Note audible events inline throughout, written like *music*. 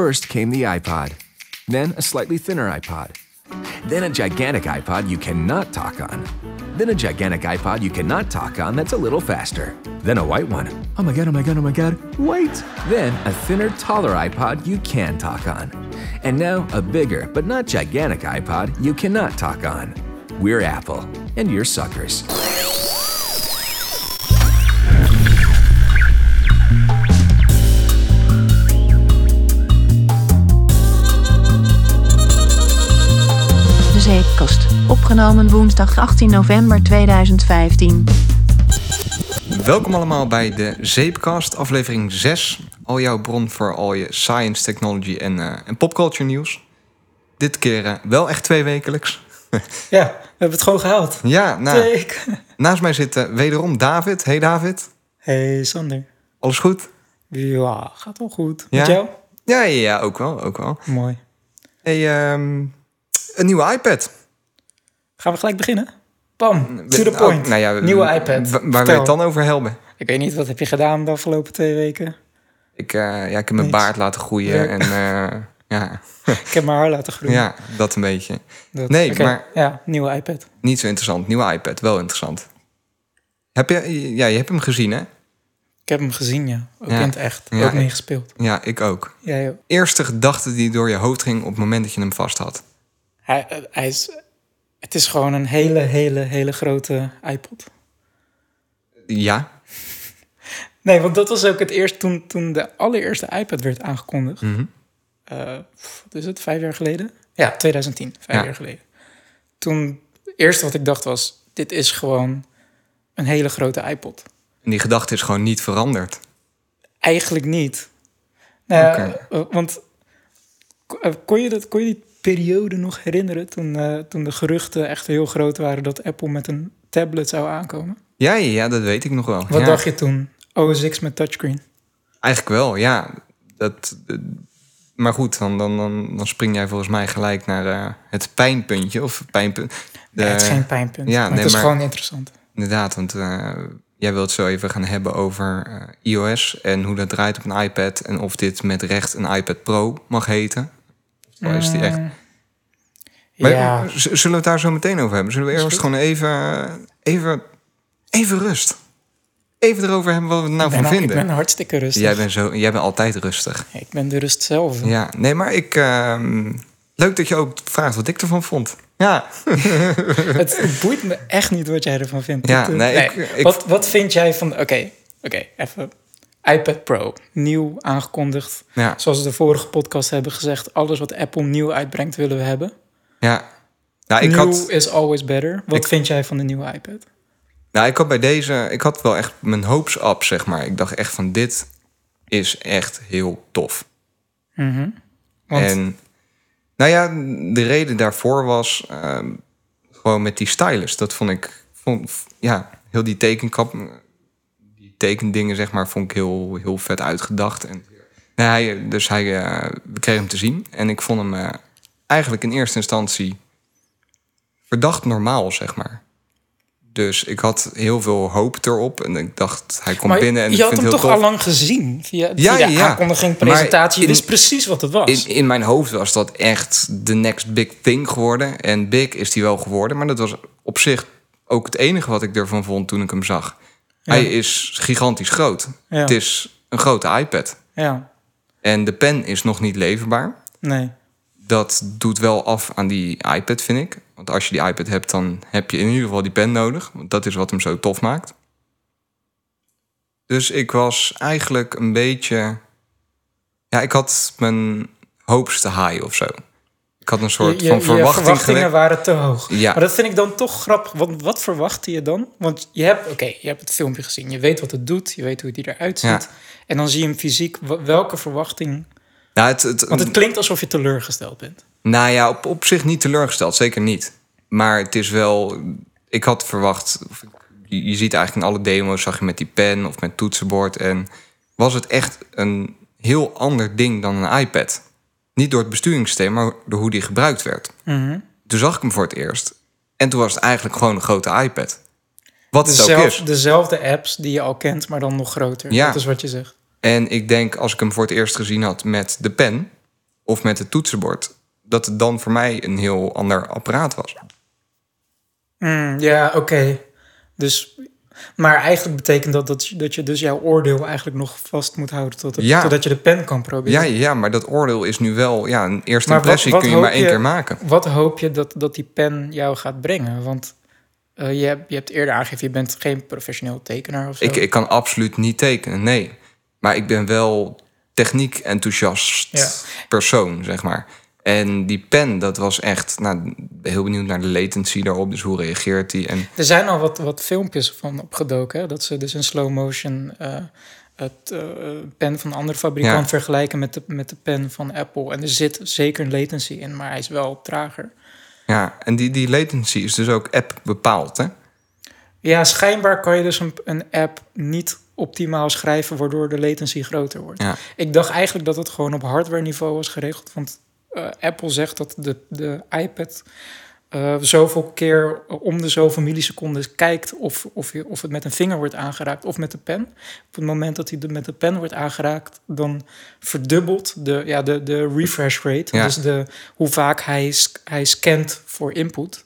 First came the iPod, then a slightly thinner iPod, then a gigantic iPod you cannot talk on, then a gigantic iPod you cannot talk on that's a little faster, then a white one. Oh my god, oh my god, oh my god, white! Then a thinner, taller iPod you can talk on. And now a bigger, but not gigantic iPod you cannot talk on. We're Apple, and you're suckers. Opgenomen woensdag 18 november 2015. Welkom allemaal bij de Zeepcast, aflevering 6. Al jouw bron voor al je science, technology en, eh, en popculture nieuws. Dit keer eh, wel echt twee wekelijks. *laughs* Ja, we hebben het gewoon gehaald. Ja, nou, *laughs* naast mij zit eh, wederom David. Hey David, Hey Sander. alles goed? Ja, gaat wel goed. Ja? Met jou? Ja, ja, ja, ook wel, ook wel. Mooi. Hey, ehm, een nieuwe iPad. Gaan we gelijk beginnen? Bam, to the Oh, point. nou ja, Nieuwe iPad. wa- Waar we Vertel. het dan over hebben. Ik weet niet, wat heb je gedaan de afgelopen twee weken? Ik, eh, ja, ik heb mijn Niks. baard laten groeien Ja. en eh, *laughs* ja, Ik heb mijn haar laten groeien. ja, dat een beetje. Dat- Nee, maar- Ja, nieuwe iPad. Niet zo interessant. Nieuwe iPad, wel interessant. Heb je, ja, je hebt hem gezien, hè? Ik heb hem gezien, ja. Ook Ja. in het echt. Ja, ook meegespeeld. Ja, ik ook. Ja, joh. Eerste gedachte die door je hoofd ging op het moment dat je hem vast had. Hij, eh, hij is... Het is gewoon een hele, hele, hele grote iPod. Ja. *laughs* Nee, want dat was ook het eerst toen, toen de allereerste iPad werd aangekondigd. Eh, wat is het, vijf jaar geleden? Ja, 2010, vijf Ja. jaar geleden. Toen, het eerste wat ik dacht was, dit is gewoon een hele grote iPod. En die gedachte is gewoon niet veranderd. Eigenlijk niet. Nou eh, want eh, kon je, dat, kon je die periode nog herinneren toen, eh, toen de geruchten echt heel groot waren dat Apple met een tablet zou aankomen? Ja, ja, ja, dat weet ik nog wel. Wat ja. dacht je toen? OS X met touchscreen. Eigenlijk wel, ja. Dat, eh, maar goed, dan, dan, dan, dan spring jij volgens mij gelijk naar eh, het pijnpuntje. Of pijnpunt. De- Nee, het is geen pijnpunt. ja, maar nee, het is maar- gewoon interessant. Inderdaad, want jij wilt zo even gaan hebben over iOS en hoe dat draait op een iPad. En of dit met recht een iPad Pro mag heten. Of is die echt Mm, Maar ja, z- zullen we het daar zo meteen over hebben? Zullen we eerst gewoon even, even, even rust? Even erover hebben wat we er nou van ben, ik vinden. ben hartstikke rustig. Jij, bent zo, jij bent altijd rustig. Ik ben de rust zelf. Ja, nee, maar ik... ehm, leuk dat je ook vraagt wat ik ervan vond. Ja, *laughs* Het, boeit me echt niet wat jij ervan vindt. Ja, eh, nee, ik- ik- wat, wat vind jij van... Oké, oké, even. iPad Pro, nieuw aangekondigd. ja, Zoals we de vorige podcast hebben gezegd... alles wat Apple nieuw uitbrengt willen we hebben. Ja. Nou, ik had, is always better. Wat Ik- vind jij van de nieuwe iPad? nou, ik had bij deze... Ik had wel echt mijn hopes up, zeg maar. Ik dacht echt van, dit is echt heel tof. Mhm. Want, En nou ja, de reden daarvoor was ehm, gewoon met die stylus. Dat vond ik, vond, ja, heel die tekenkap, die tekendingen zeg maar, vond ik heel, heel vet uitgedacht. En, hij, dus hij, eh, we kregen hem te zien en ik vond hem eh, eigenlijk in eerste instantie verdacht normaal, zeg maar. Dus ik had heel veel hoop erop en ik dacht, hij komt maar binnen en je ik had vind hem toch tof. al lang gezien? Via, Ja, via de ja. aankondiging, presentatie. In- wist precies wat het was. In, in mijn hoofd was dat echt de next big thing geworden. En big is die wel geworden. Maar dat was op zich ook het enige wat ik ervan vond toen ik hem zag. Ja. Hij is gigantisch groot. Ja. Het is een grote iPad. Ja, En de pen is nog niet leverbaar. nee. Dat doet wel af aan die iPad, vind ik. Want als je die iPad hebt, dan heb je in ieder geval die pen nodig. Want dat is wat hem zo tof maakt. Dus ik was eigenlijk een beetje... Ja, ik had mijn hopes te high of zo. Ik had een soort Je- je- van je verwachtingen gewekt. waren te hoog. Ja. Maar dat vind ik dan toch grappig. Want wat verwachtte je dan? Want je hebt, oké, je hebt het filmpje gezien. Je weet wat het doet. Je weet hoe het eruit ziet. Ja. En dan zie je hem fysiek. Welke verwachting? Nou, het, het, Want het klinkt alsof je teleurgesteld bent. nou ja, op, op zich niet teleurgesteld. Zeker niet. Maar het is wel... Ik had verwacht... of Je, je ziet eigenlijk in alle demo's... zag je met die pen of met toetsenbord... en was het echt een heel ander ding dan een iPad. Niet door het besturingssysteem, maar door hoe die gebruikt werd. Mhm. Toen zag ik hem voor het eerst. En toen was het eigenlijk gewoon een grote iPad. Wat Dezelfde, is. dezelfde apps die je al kent, maar dan nog groter. Ja. Dat is wat je zegt. En ik denk, als ik hem voor het eerst gezien had met de pen... of met het toetsenbord, dat het dan voor mij een heel ander apparaat was. Mm, ja, oké. Dus, maar eigenlijk betekent dat, dat je, dat je dus jouw oordeel eigenlijk nog vast moet houden tot het, Ja. totdat je de pen kan proberen. Ja, ja, maar dat oordeel is nu wel, ja, een eerste Maar impressie wat kun je maar één je- keer maken. Wat hoop je dat, dat die pen jou gaat brengen? Want eh, je, hebt, je hebt eerder aangegeven, je bent geen professioneel tekenaar of zo. Ik, ik kan absoluut niet tekenen, nee. Maar ik ben wel techniek-enthousiast Ja. persoon, zeg maar. En die pen, dat was echt... Nou, heel benieuwd naar de latency daarop. Dus hoe reageert die? En Er zijn al wat, wat filmpjes van opgedoken. Hè? Dat ze dus in slow motion eh, het eh, pen van een andere fabrikant Ja. vergelijken met de, met de pen van Apple. En er zit zeker een latency in, maar hij is wel trager. ja, en die, die latency is dus ook app bepaald, hè? Ja, schijnbaar kan je dus een, een app niet optimaal schrijven, waardoor de latency groter wordt. Ja. Ik dacht eigenlijk dat het gewoon op hardware niveau was geregeld. Want eh, Apple zegt dat de, de iPad eh, zoveel keer om de zoveel milliseconden kijkt of, of, je, of het met een vinger wordt aangeraakt of met de pen. Op het moment dat hij de- met de pen wordt aangeraakt, dan verdubbelt de, ja, de, de refresh rate. Ja. Dus de, hoe vaak hij, hij scant voor input.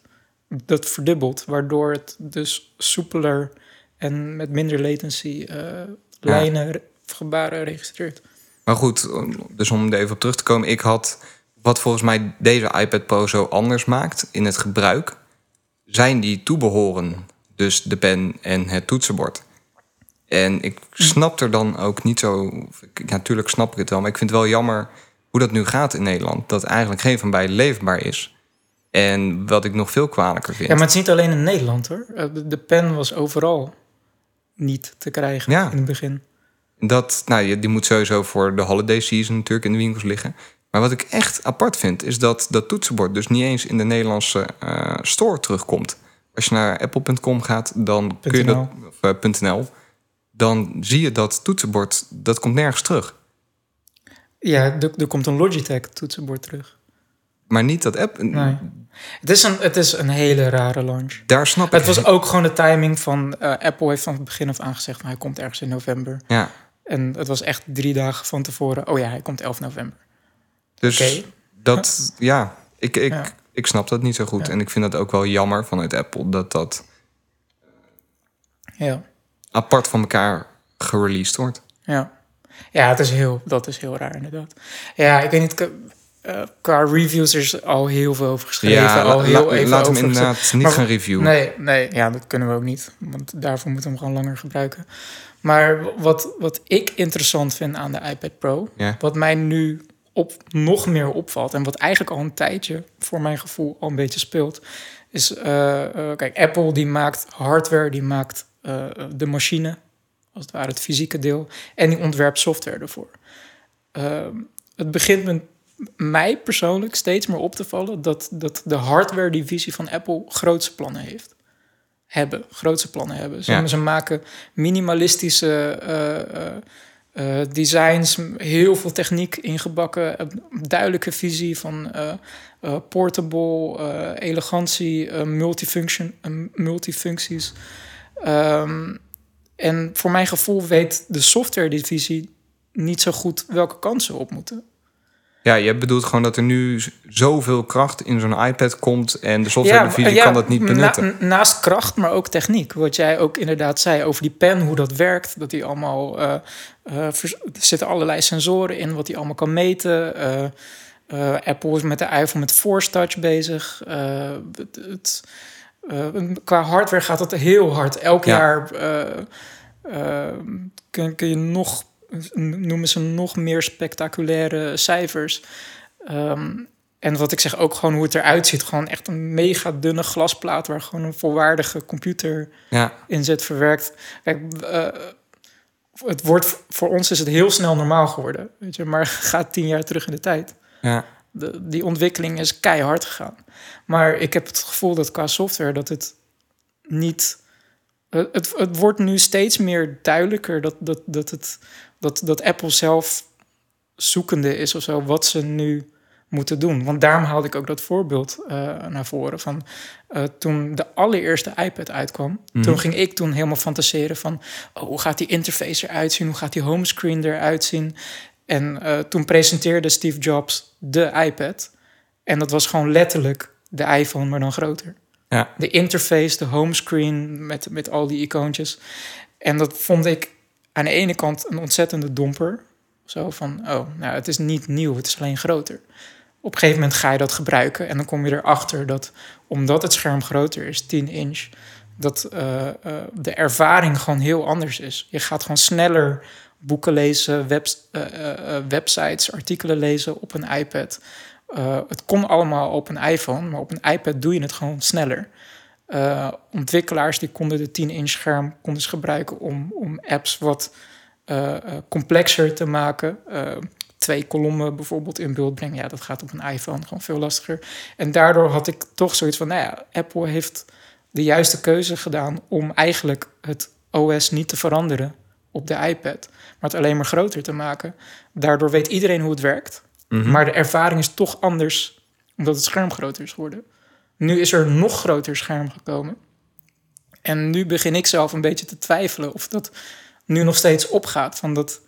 Dat verdubbelt, waardoor het dus soepeler en met minder latency eh, lijnen, of gebaren registreert. Maar goed, dus om er even op terug te komen. Ik had, wat volgens mij deze iPad Pro zo anders maakt in het gebruik... zijn die toebehoren, dus de pen en het toetsenbord. En ik snap er dan ook niet zo... ik- Natuurlijk snap ik het wel, maar ik vind het wel jammer... hoe dat nu gaat in Nederland. Dat eigenlijk geen van beide leefbaar is. En wat ik nog veel kwalijker vind... Ja, maar het is niet alleen in Nederland hoor. Eh, de pen was overal niet te krijgen Ja. in het begin. Dat, nou, je- die moet sowieso voor de holiday season natuurlijk in de winkels liggen. Maar wat ik echt apart vind, is dat dat toetsenbord dus niet eens in de Nederlandse eh, store terugkomt. Als je naar apple.com gaat, dan kun je dat, of, eh, .nl, dan zie je dat toetsenbord, dat komt nergens terug. Ja, er, er komt een Logitech toetsenbord terug. Maar niet dat app. Nee. Het is een, het is een hele rare launch. Daar snap ik. Het was ook gewoon de timing van... eh, Apple heeft van het begin af aan gezegd... van hij komt ergens in november. Ja, En het was echt drie dagen van tevoren... oh ja, hij komt 11 november. dus Oké. dat, *laughs* ja, ik, ik, Ja. ik snap dat niet zo goed. Ja. En ik vind dat ook wel jammer vanuit Apple dat dat Ja, apart van elkaar gereleased wordt. ja. Ja, het is heel, dat is heel raar inderdaad. Ja, ik weet niet... eh, qua reviews is al heel veel over geschreven. Ja, al heel la- even laat hem over gezegd. inderdaad niet Maar- gaan reviewen. Nee, nee, ja, dat kunnen we ook niet. Want daarvoor moeten we hem gewoon langer gebruiken. Maar wat, wat ik interessant vind aan de iPad Pro... Ja. wat mij nu op, nog meer opvalt... en wat eigenlijk al een tijdje voor mijn gevoel al een beetje speelt... is, eh, eh, kijk, Apple die maakt hardware, die maakt de machine... als het ware het fysieke deel... en die ontwerpt software ervoor. Ehm, het begint met mij persoonlijk steeds meer op te vallen dat, dat de hardware-divisie van Apple grootse plannen heeft. Hebben, grootse plannen hebben. Ze, Ja. ze maken minimalistische eh, eh, eh, designs, heel veel techniek ingebakken, een duidelijke visie van portable, elegantie, multifunction, multifuncties. Ehm, en voor mijn gevoel weet de software-divisie niet zo goed welke kansen op moeten. Ja, je bedoelt gewoon dat er nu zoveel kracht in zo'n iPad komt en de software divisie ja, kan dat niet na- benutten. naast kracht, maar ook techniek. Wat jij ook inderdaad zei over die pen, hoe dat werkt. Dat die allemaal. eh, eh, er zitten allerlei sensoren in, wat die allemaal kan meten. Eh, Apple is met de iPhone met Force Touch bezig. Het, het, qua hardware gaat het heel hard. Elk Ja. jaar kun, kun je nog, noemen ze nog meer spectaculaire cijfers. Ehm, en wat ik zeg, ook gewoon hoe het eruit ziet. Gewoon echt een mega dunne glasplaat waar gewoon een volwaardige computer Ja, in zit verwerkt. Kijk, eh, het wordt, voor ons is het heel snel normaal geworden. Weet je, maar *laughs* gaat tien jaar terug in de tijd. ja, De, die ontwikkeling is keihard gegaan. Maar ik heb het gevoel dat qua software dat het niet. Het, het, het wordt nu steeds meer duidelijker dat, dat, dat, het, dat, dat Apple zelf zoekende is of zo, wat ze nu moeten doen. Want daarom haalde ik ook dat voorbeeld eh, naar voren van eh, toen de allereerste iPad uitkwam. Toen ging ik toen helemaal fantaseren van oh, hoe gaat die interface eruit zien, hoe gaat die homescreen eruit zien. En eh, toen presenteerde Steve Jobs de iPad. En dat was gewoon letterlijk de iPhone, maar dan groter. Ja. De interface, de homescreen met, met al die icoontjes. En dat vond ik aan de ene kant een ontzettende domper. Zo van, oh, nou, het is niet nieuw, het is alleen groter. Op een gegeven moment ga je dat gebruiken en dan kom je erachter dat omdat het scherm groter is, 10 inch, dat uh, uh, de ervaring gewoon heel anders is. Je gaat gewoon sneller boeken lezen, uh, websites, artikelen lezen op een iPad. Het kon allemaal op een iPhone, maar op een iPad doe je het gewoon sneller. ontwikkelaars die konden de 10-inch scherm konden gebruiken om, om apps wat complexer te maken twee kolommen bijvoorbeeld in beeld brengen. Ja, dat gaat op een iPhone gewoon veel lastiger. En daardoor had ik toch zoiets van, nou ja, Apple heeft de juiste keuze gedaan om eigenlijk het OS niet te veranderen op de iPad, maar het alleen maar groter te maken. Daardoor weet iedereen hoe het werkt, Mhm. maar de ervaring is toch anders omdat het scherm groter is geworden. Nu is er een nog groter scherm gekomen. En nu begin ik zelf een beetje te twijfelen of dat nu nog steeds opgaat. Van dat,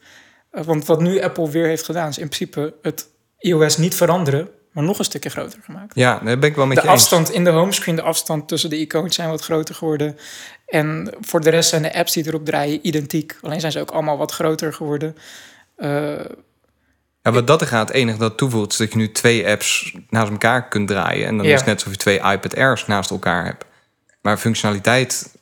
uh, want wat nu Apple weer heeft gedaan, is in principe het iOS niet veranderen, maar nog een stukje groter gemaakt. Ja, daar ben ik wel met de je eens. afstand in de homescreen, de afstand tussen de icoontjes zijn wat groter geworden. En voor de rest zijn de apps die erop draaien identiek. Alleen zijn ze ook allemaal wat groter geworden. Uh, Ja, wat dat er gaat, het enige dat toevoegt... is dat je nu twee apps naast elkaar kunt draaien. En dan Ja. is het net alsof je twee iPad Airs naast elkaar hebt. Maar functionaliteit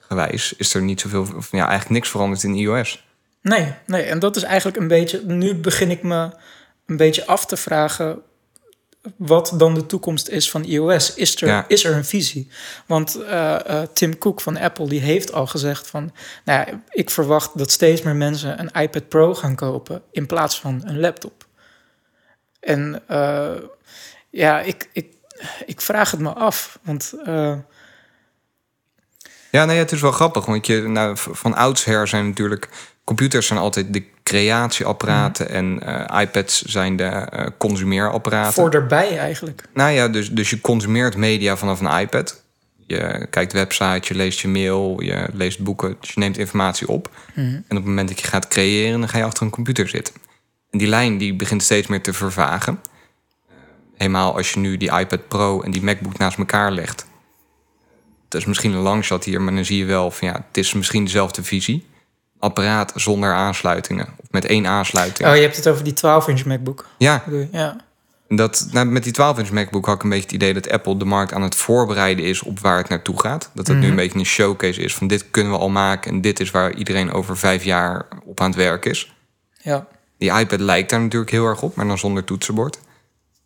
gewijs is er niet zoveel... of ja, eigenlijk niks veranderd in iOS. Nee, nee, en dat is eigenlijk een beetje... Nu begin ik me een beetje af te vragen... wat dan de toekomst is van iOS. Is er, Ja. is er een visie? Want uh, uh, Tim Cook van Apple die heeft al gezegd van... Nou ja, ik verwacht dat steeds meer mensen een iPad Pro gaan kopen... in plaats van een laptop. En uh, ja, ik, ik, ik vraag het me af, want... Ja, nee, het is wel grappig. Want je, nou, van oudsher zijn natuurlijk... Computers zijn altijd de creatieapparaten... Mhm. en eh, iPads zijn de eh, consumeerapparaten. voor erbij eigenlijk. Nou ja, dus, dus je consumeert media vanaf een iPad. Je kijkt websites, je leest je mail, je leest boeken. Dus je neemt informatie op. Mhm. En op het moment dat je gaat creëren... dan ga je achter een computer zitten. En die lijn die begint steeds meer te vervagen. Eh, Helemaal als je nu die iPad Pro en die MacBook naast elkaar legt. Dat is misschien een langshot hier, maar dan zie je wel van ja, het is misschien dezelfde visie. Apparaat zonder aansluitingen. Of met één aansluiting. Oh, je hebt het over die 12-inch MacBook. Ja? Ja. dat, nou, met die 12-inch MacBook had ik een beetje het idee dat Apple de markt aan het voorbereiden is op waar het naartoe gaat. Dat het nu Mhm. een beetje een showcase is van dit kunnen we al maken en dit is waar iedereen over vijf jaar op aan het werk is. ja. Die iPad lijkt daar natuurlijk heel erg op, maar dan zonder toetsenbord.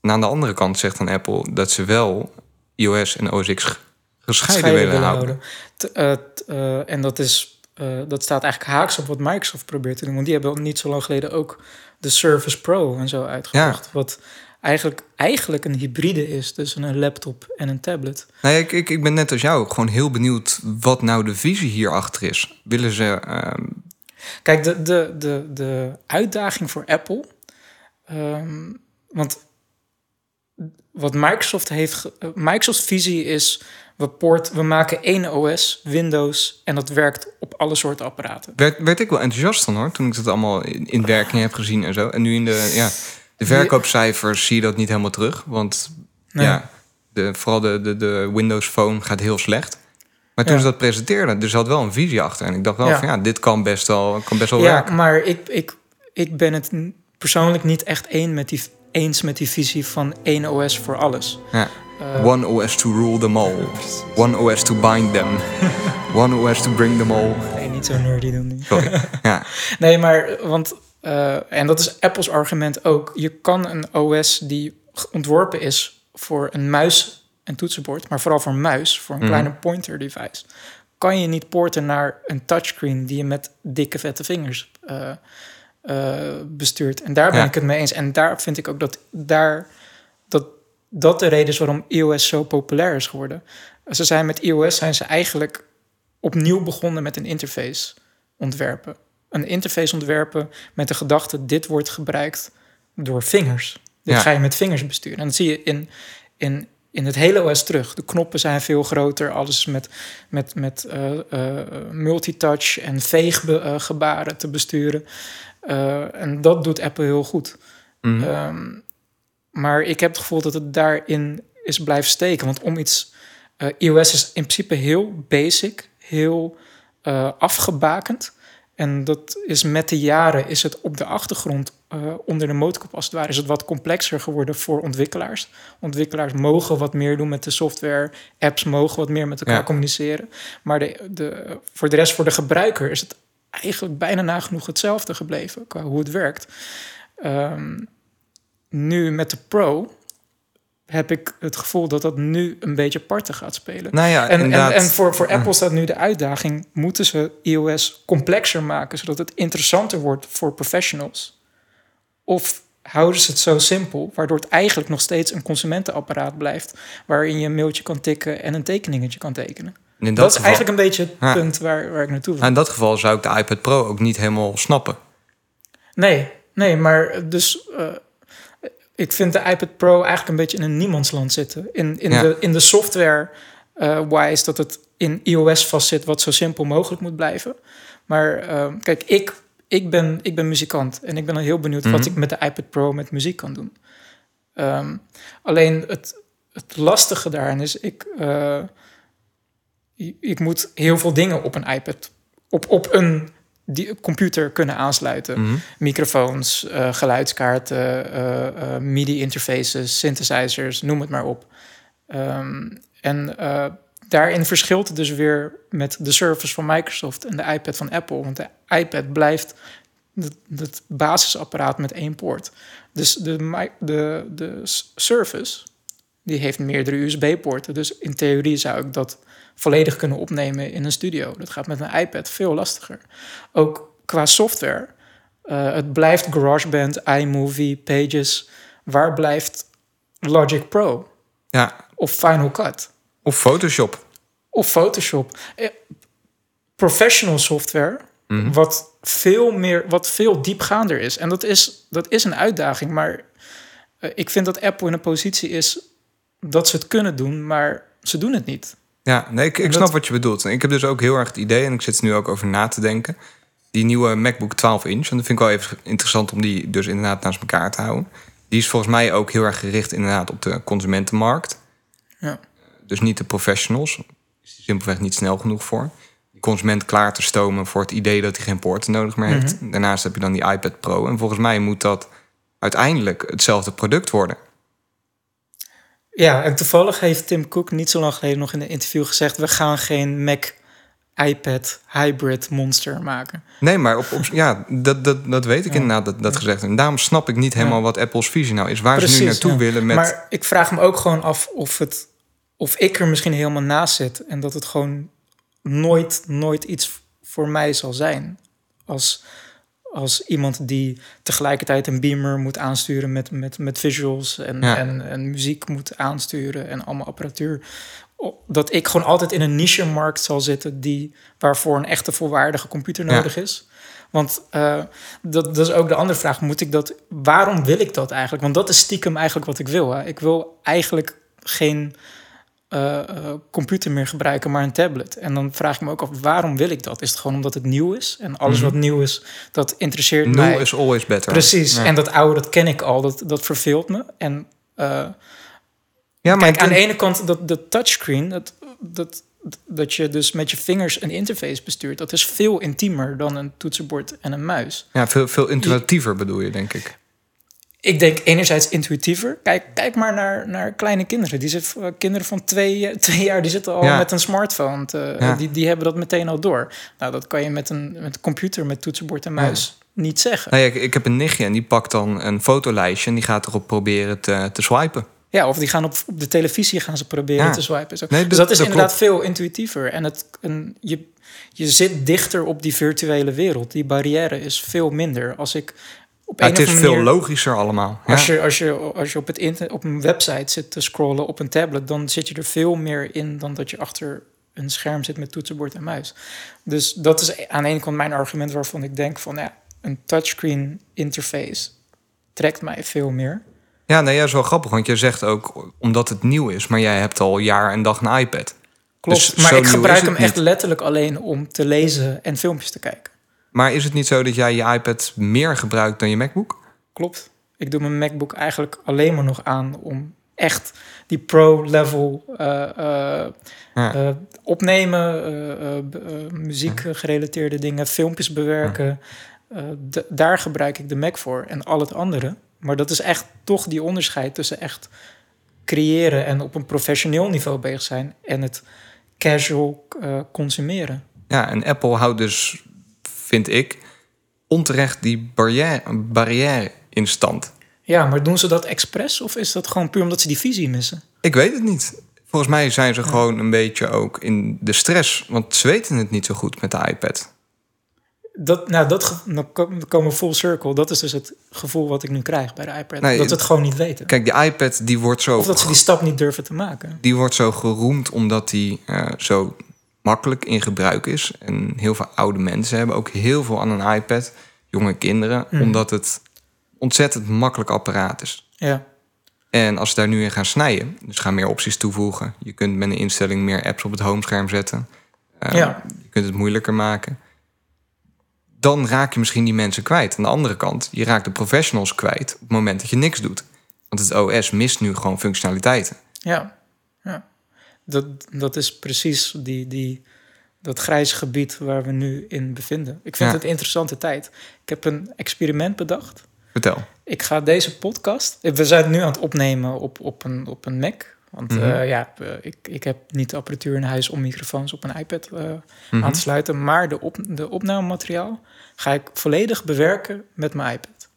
En aan de andere kant zegt dan Apple dat ze wel iOS en OS X gescheiden willen houden. T- eh, t- eh, en dat, is, eh, dat staat eigenlijk haaks op wat Microsoft probeert te doen. Want die hebben niet zo lang geleden ook de Surface Pro en zo uitgebracht. Wat eigenlijk, eigenlijk een hybride is tussen een laptop en een tablet. Ja, ik, ik, ik ben net als jou gewoon heel benieuwd wat nou de visie hierachter is. Willen ze... ehm, Kijk, de, de, de, de uitdaging voor Apple. ehm, want wat Microsoft heeft. Microsoft's visie is. We, poort, we maken één OS, Windows. En dat werkt op alle soorten apparaten. werd, werd ik wel enthousiast van hoor, toen ik dat allemaal in, in werking heb gezien en zo. En nu in de, ja, de verkoopcijfers zie je dat niet helemaal terug. Want Nee. ja, de, vooral de, de, de Windows Phone gaat heel slecht. Maar toen Ja. ze dat presenteerden, er zat wel een visie achter. En ik dacht wel Ja. van ja, dit kan best wel, kan best wel Ja, werken. maar ik, ik, ik ben het persoonlijk niet echt een met die, eens met die visie van één OS voor alles. Ja. Eh, One OS to rule them all. *laughs* One OS to bind them. *laughs* One OS to bring them all. nee, niet zo nerdy dan nu. Sorry. *laughs* ja. Nee, maar want, eh, en dat is Apples argument ook. Je kan een OS die ontworpen is voor een muis en toetsenbord, maar vooral voor een muis, voor een Mhm. kleine pointer device, kan je niet porten naar een touchscreen die je met dikke vette vingers eh, eh, bestuurt. En daar ben Ja. ik het mee eens. En daar vind ik ook dat daar dat, dat de reden is waarom iOS zo populair is geworden. Ze zijn met iOS zijn ze eigenlijk opnieuw begonnen met een interface ontwerpen. Een interface ontwerpen met de gedachte: dit wordt gebruikt door vingers. Dit Ja. ga je met vingers besturen. En dat zie je in, in, in het hele OS terug. De knoppen zijn veel groter, alles met, met, met eh, eh, multitouch en veeggebaren te besturen. Eh, en dat doet Apple heel goed. Ehm, maar ik heb het gevoel dat het daarin is blijven steken. Want om iets. eh, iOS is in principe heel basic, heel eh, afgebakend. En dat is met de jaren is het op de achtergrond, eh, onder de motorkap als het ware, is het wat complexer geworden voor ontwikkelaars. Ontwikkelaars mogen wat meer doen met de software, apps mogen wat meer met elkaar Ja. communiceren. Maar de, de, voor de rest, voor de gebruiker, is het eigenlijk bijna nagenoeg hetzelfde gebleven qua hoe het werkt. Ehm, nu met de Pro heb ik het gevoel dat dat nu een beetje parten gaat spelen. Nou ja, En, en, en voor, voor Apple staat nu de uitdaging: moeten ze iOS complexer maken zodat het interessanter wordt voor professionals? Of houden ze het zo simpel, waardoor het eigenlijk nog steeds een consumentenapparaat blijft, waarin je een mailtje kan tikken en een tekeningetje kan tekenen? dat, Dat, is geval, eigenlijk een beetje het Ja. punt waar, waar ik naartoe wil. in dat geval zou ik de iPad Pro ook niet helemaal snappen. Nee, nee, maar dus eh, ik vind de iPad Pro eigenlijk een beetje in een niemandsland zitten. In, in, Ja. de, in de software eh, wise dat het in iOS vastzit wat zo simpel mogelijk moet blijven. Maar eh, kijk, ik, ik, ben, ik ben muzikant en ik ben heel benieuwd wat Mhm. ik met de iPad Pro met muziek kan doen. Ehm, alleen het, het lastige daarin is, ik, eh, ik- ik moet heel veel dingen op een iPad, op, op een die, computer kunnen aansluiten Mhm. microfoons, eh, geluidskaarten, eh, eh, MIDI-interfaces, synthesizers, noem het maar op. Ehm, en daarin verschilt het dus weer met de Surface van Microsoft en de iPad van Apple. Want de iPad blijft het, het basisapparaat met één poort. Dus de, de, de Surface, die heeft meerdere USB-poorten. Dus in theorie zou ik dat volledig kunnen opnemen in een studio. Dat gaat met een iPad veel lastiger. Ook qua software. eh, het blijft GarageBand, iMovie, Pages. Waar blijft Logic Pro Ja, of Final Cut of Photoshop. of Photoshop? Eh, professional software, Mhm. wat veel meer, wat veel diepgaander is. En dat is, dat is een uitdaging, maar eh, ik vind dat Apple in een positie is dat ze het kunnen doen, maar ze doen het niet. Ja, nee, ik, ik snap wat je bedoelt. En ik heb dus ook heel erg het idee, en ik zit er nu ook over na te denken. Die nieuwe MacBook 12 inch, en dat vind ik wel even interessant om die dus inderdaad naast elkaar te houden. Die is volgens mij ook heel erg gericht inderdaad op de consumentenmarkt. Ja. Dus niet de professionals. Is die simpelweg niet snel genoeg voor. Die consument klaar te stomen voor het idee dat hij geen poorten nodig meer heeft. Daarnaast heb je dan die iPad Pro. En volgens mij moet dat uiteindelijk hetzelfde product worden. Ja, en toevallig heeft Tim Cook niet zo lang geleden nog in een interview gezegd: we gaan geen Mac iPad hybrid monster maken. Nee, maar op, op, ja, dat, dat, dat weet ik inderdaad, dat, dat gezegd. En daarom snap ik niet helemaal wat Apple's visie nou is. Waar ze nu naartoe ja. willen met... Maar ik vraag me ook gewoon af of, het, of ik er misschien helemaal naast zit en dat het gewoon nooit, nooit iets voor mij zal zijn. Als, als iemand die tegelijkertijd een beamer moet aansturen met, met, met visuals en, Ja. en, en muziek moet aansturen en allemaal apparatuur. Dat ik gewoon altijd in een niche-markt zal zitten die, waarvoor een echte volwaardige computer Ja. nodig is. Want eh, dat, dat is ook de andere vraag. Moet ik dat, waarom wil ik dat eigenlijk? Want dat is stiekem eigenlijk wat ik wil. Hè? Ik wil eigenlijk geen eh, eh, computer meer gebruiken, maar een tablet. En dan vraag ik me ook af, waarom wil ik dat? Is het gewoon omdat het nieuw is? En alles Mhm. wat nieuw is, dat interesseert Nul mij. is always better. Precies. Ja, En dat oude, dat ken ik al. Dat, dat verveelt me. En eh, ja maar Kijk, aan de ene kant dat de touchscreen, dat, dat, dat je dus met je vingers een interface bestuurt, dat is veel intiemer dan een toetsenbord en een muis. ja, veel, veel intuïtiever bedoel je, denk ik. Ik denk enerzijds intuïtiever. Kijk, kijk maar naar, naar kleine kinderen. Die zitten, eh, kinderen van twee, eh, *laughs* twee jaar die zitten al Ja. met een smartphone. te- Ja. die, die hebben dat meteen al door. Nou, dat kan je met een, met een computer met toetsenbord en muis niet zeggen. Nou ja, ik, ik heb een nichtje en die pakt dan een fotolijstje... en die gaat erop proberen te, te swipen. Ja, of die gaan op, op de televisie gaan ze proberen te swipen. en Zo. Nee, dus dat- dat is dat inderdaad veel intuïtiever. En het, een, je, je zit dichter op die virtuele wereld. Die barrière is veel minder. Als ik op Ja, een het is veel logischer allemaal. Ja. Als je, als je, als je op, het internet, op een website zit te scrollen op een tablet... dan zit je er veel meer in dan dat je achter een scherm zit met toetsenbord en muis. Dus dat is aan de ene kant mijn argument waarvan ik denk van... Ja, een touchscreen interface trekt mij veel meer. Ja, nee, ja, is wel grappig, want je zegt ook omdat het nieuw is... maar jij hebt al jaar en dag een iPad. Klopt, Dus maar zo ik gebruik hem echt letterlijk alleen om te lezen en filmpjes te kijken. Maar is het niet zo dat jij je iPad meer gebruikt dan je MacBook? Klopt. Ik doe mijn MacBook eigenlijk alleen maar nog aan om echt die pro-level eh, eh, Ja. eh, opnemen, muziek gerelateerde dingen, filmpjes bewerken. Daar gebruik ik de Mac voor en al het andere. Maar dat is echt toch die onderscheid tussen echt creëren en op een professioneel niveau bezig zijn en het casual consumeren. Ja, en Apple houdt dus, vind ik, onterecht die barrière, barrière in stand. Ja, maar doen ze dat expres of is dat gewoon puur omdat ze die visie missen? Ik weet het niet. Volgens mij zijn ze gewoon een beetje ook in de stress. Want ze weten het niet zo goed met de iPad. Dat, nou, dat dan dan komen we full circle. Dat is dus het gevoel wat ik nu krijg bij de iPad. Nee, dat ze het gewoon niet weten. Kijk, die iPad die wordt zo, Of dat ze die stap niet durven te maken. die wordt zo geroemd omdat die eh, zo makkelijk in gebruik is. En heel veel oude mensen hebben ook heel veel aan een iPad. Jonge kinderen. Mm. Omdat het ontzettend makkelijk apparaat is. Ja, En als ze daar nu in gaan snijden, dus gaan meer opties toevoegen. Je kunt met een instelling meer apps op het homescherm zetten. Eh, Ja. Je kunt het moeilijker maken. Dan raak je misschien die mensen kwijt. Aan de andere kant, je raakt de professionals kwijt op het moment dat je niks doet. Want het OS mist nu gewoon functionaliteiten. ja. Dat, dat is precies die, die, dat grijze gebied waar we nu in bevinden. Ik vind Ja. het een interessante tijd. Ik heb een experiment bedacht. Vertel. Ik ga deze podcast. We zijn het nu aan het opnemen op, op, een, op een Mac. Want Mhm. eh, ja, eh, ik, ik heb niet de apparatuur in huis om microfoons op een iPad eh, Mhm. aan te sluiten. Maar de, op, de opnamemateriaal ga ik volledig bewerken met mijn iPad.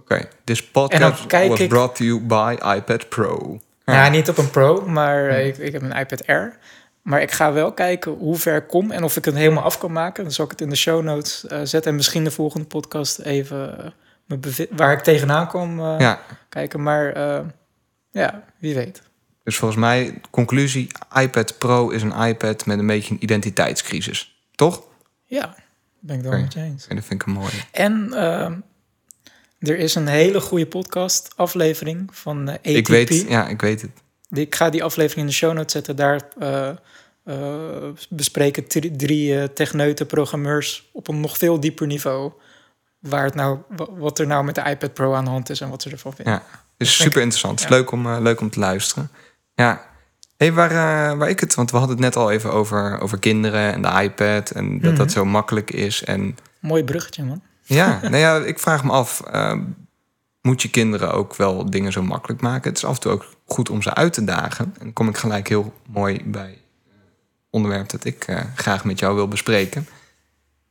Oké, this En dan podcast was ik- brought to you by iPad Pro. Ja, niet op een Pro, maar eh, ik, ik heb een iPad Air. Maar ik ga wel kijken hoe ver ik kom en of ik het helemaal af kan maken. Dan zal ik het in de show notes eh, zetten. En misschien de volgende podcast even bevi- waar ik tegenaan kom Ja, kijken. Maar ja, wie weet. dus volgens mij, conclusie, iPad Pro is een iPad met een beetje een identiteitscrisis. Toch? Ja, ben ik wel Oké. met je eens. En dat vind ik een mooie. En ehm, er is een hele goede podcast aflevering van eh ATP. Ik weet, ja, ik weet het. Ik ga die aflevering in de show notes zetten. Daar eh, eh, bespreken drie, techneuten, programmeurs op een nog veel dieper niveau. Waar het nou, wa- wat er nou met de iPad Pro aan de hand is en wat ze ervan vinden. Ja, is super interessant. Ja. leuk om, leuk om te luisteren. Ja. Hey, waar, waar ik het, want we hadden het net al even over, over kinderen en de iPad en dat dat Mhm. zo makkelijk is. En Mooi bruggetje, man. Ja, nou ja, ik vraag me af, eh, moet je kinderen ook wel dingen zo makkelijk maken? Het is af en toe ook goed om ze uit te dagen. En dan kom ik gelijk heel mooi bij het onderwerp dat ik eh, graag met jou wil bespreken.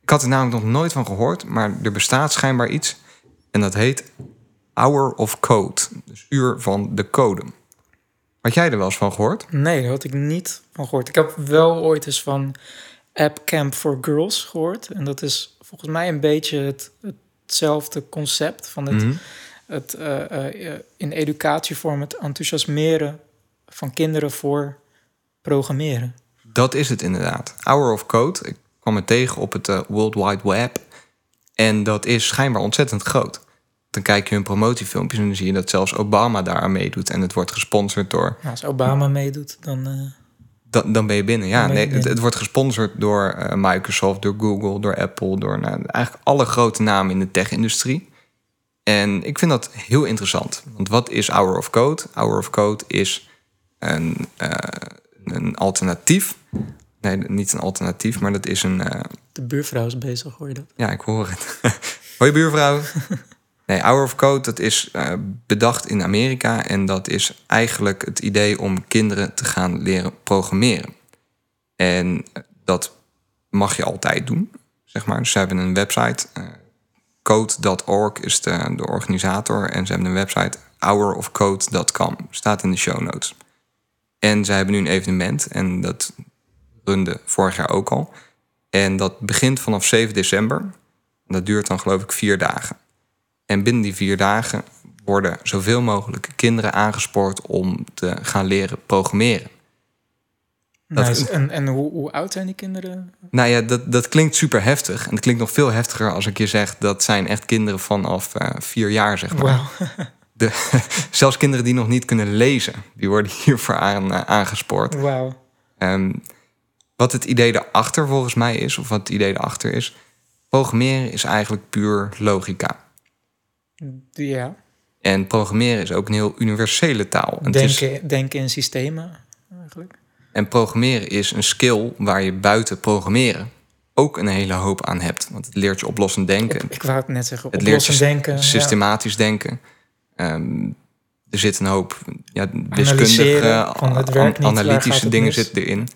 Ik had er namelijk nog nooit van gehoord, maar er bestaat schijnbaar iets. En dat heet Hour of Code. Dus uur van de code. Had jij er wel eens van gehoord? Nee, daar had ik niet van gehoord. Ik heb wel ooit eens van App Camp for Girls gehoord. En dat is volgens mij een beetje het, hetzelfde concept van het, Mhm. het eh, eh, in educatievorm het enthousiasmeren van kinderen voor programmeren. Dat is het inderdaad. Hour of Code. Ik kwam het tegen op het eh, World Wide Web. En dat is schijnbaar ontzettend groot. Dan kijk je hun promotiefilmpjes en dan zie je dat zelfs Obama daar aan meedoet. En het wordt gesponsord door... Nou, als Obama meedoet, dan... eh, Dan, dan ben je binnen. Ja, je nee, binnen. het wordt gesponsord door eh, Microsoft, door Google, door Apple, door nou, eigenlijk alle grote namen in de tech-industrie. En ik vind dat heel interessant. Want wat is Hour of Code? Hour of Code is een, eh, een alternatief. Nee, niet een alternatief, maar dat is een. eh, de buurvrouw is bezig, hoor je dat? ja, ik hoor het. *laughs* Hoi buurvrouw. *laughs* Nee, Hour of Code, dat is eh, bedacht in Amerika. En dat is eigenlijk het idee om kinderen te gaan leren programmeren. En eh, dat mag je altijd doen, zeg maar. Dus ze hebben een website. eh, Code.org is de, de organisator. En ze hebben een website hourofcode.com. Staat in de show notes. En ze hebben nu een evenement. En dat runde vorig jaar ook al. En dat begint vanaf 7 december. Dat duurt dan geloof ik vier dagen. En binnen die vier dagen worden zoveel mogelijk kinderen aangespoord om te gaan leren programmeren. Dat- Nice. En, en hoe, hoe oud zijn die kinderen? Nou ja, dat, dat klinkt super heftig. En het klinkt nog veel heftiger als ik je zeg dat zijn echt kinderen vanaf eh, vier jaar, zeg maar. Wauw. De, *laughs* zelfs kinderen die nog niet kunnen lezen, die worden hiervoor aan, eh, aangespoord. Wauw. Ehm, wat het idee erachter volgens mij is, of wat het idee erachter is, Programmeren is eigenlijk puur logica. Ja, En programmeren is ook een heel universele taal. En, het is- denken, in systemen eigenlijk. en programmeren is een skill waar je buiten programmeren ook een hele hoop aan hebt. Want het leert je oplossend denken. Ik, ik wou het net zeggen, het leert je denken. ja. systematisch denken. Ehm, er zit een hoop ja, wiskundige, niet, analytische dingen zitten erin.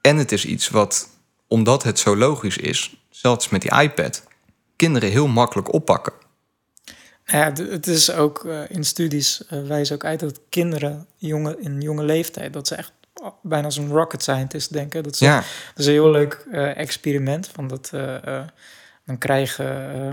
En het is iets wat, omdat het zo logisch is, zelfs met die iPad, kinderen heel makkelijk oppakken. Ja, het is ook eh, in studies eh, wijzen ook uit dat kinderen jonge, in jonge leeftijd, dat ze echt bijna als een rocket scientist denken. Dat, ze, Ja, dat is een heel leuk eh, experiment. Van dat, dan krijgen, eh,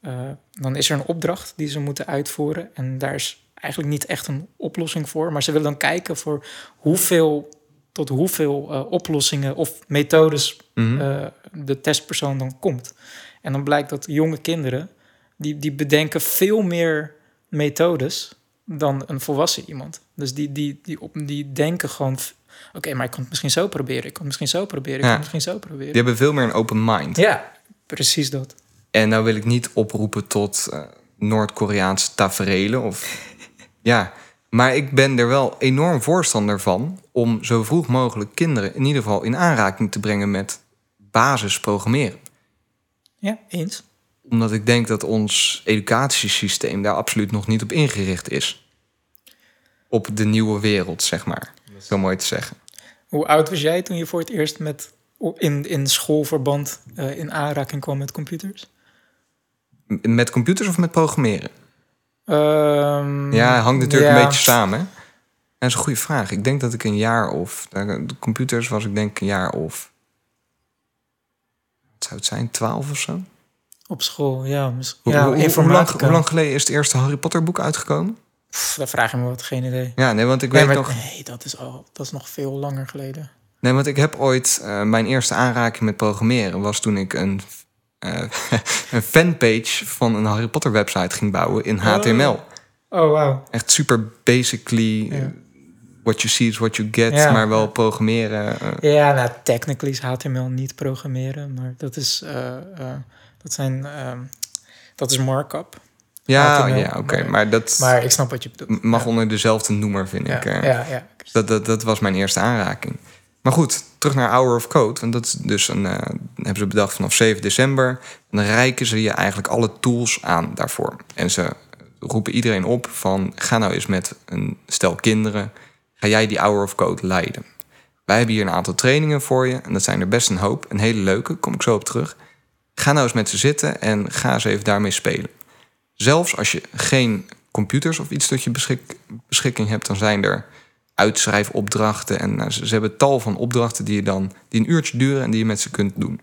eh, dan is er een opdracht die ze moeten uitvoeren. En daar is eigenlijk niet echt een oplossing voor. Maar ze willen dan kijken voor hoeveel, tot hoeveel oplossingen of methodes mhm. de testpersoon dan komt. En dan blijkt dat jonge kinderen, die, die bedenken veel meer methodes dan een volwassen iemand. Dus die, die, die, op, die denken gewoon, oké, maar ik kan het misschien zo proberen, ik kan het misschien zo proberen, ik Ja. kan het misschien zo proberen. die hebben veel meer een open mind. Ja, precies dat. En nou wil ik niet oproepen tot eh, Noord-Koreaanse taferelen of *laughs* ja, maar ik ben er wel enorm voorstander van om zo vroeg mogelijk kinderen in ieder geval in aanraking te brengen met basisprogrammeren. Ja, eens. Omdat ik denk dat ons educatiesysteem daar absoluut nog niet op ingericht is. Op de nieuwe wereld, zeg maar. Zo mooi te zeggen. Hoe oud was jij toen je voor het eerst met, in, in schoolverband eh, in aanraking kwam met computers? M- Met computers of met programmeren? Ehm, Ja, het hangt natuurlijk ja. een beetje samen. hè? Dat is een goede vraag. Ik denk dat ik een jaar of... De computers was ik denk een jaar of... Wat zou het zijn? Twaalf of zo? Op school, ja. Hoe, ja hoe- hoe, lang, hoe lang geleden is het eerste Harry Potter boek uitgekomen? Pff, daar vraag je me wat, geen idee. Ja, nee, want ik Nee, weet nog... nee, dat is, al, dat is nog veel langer geleden. Nee, want ik heb ooit... eh, mijn eerste aanraking met programmeren was toen ik een... eh, *laughs* een fanpage van een Harry Potter website ging bouwen in HTML. Oh, wauw. Echt super basically... Ja. eh, What you see is what you get, Ja. maar wel programmeren. Ja, nou, technically is HTML niet programmeren, maar dat is, dat zijn, ehm, dat is markup. Ja, ja oké. maar- Maar dat Maar ik snap wat je bedoelt. mag ja. onder dezelfde noemer, vind ja, ik. eh. ja, ja. Dat, dat, dat was mijn eerste aanraking. Maar goed, terug naar Hour of Code. Want dat is dus een, eh, hebben ze bedacht vanaf 7 december. En dan reiken ze je eigenlijk alle tools aan daarvoor. En ze roepen iedereen op van... ga nou eens met een stel kinderen... ga jij die Hour of Code leiden. Wij hebben hier een aantal trainingen voor je. En dat zijn er best een hoop. Een hele leuke, kom ik zo op terug. Ga nou eens met ze zitten en ga eens even daarmee spelen. Zelfs als je geen computers of iets tot je beschik- beschikking hebt... dan zijn er uitschrijfopdrachten. En nou, ze, ze hebben tal van opdrachten die, je dan, die een uurtje duren... en die je met ze kunt doen.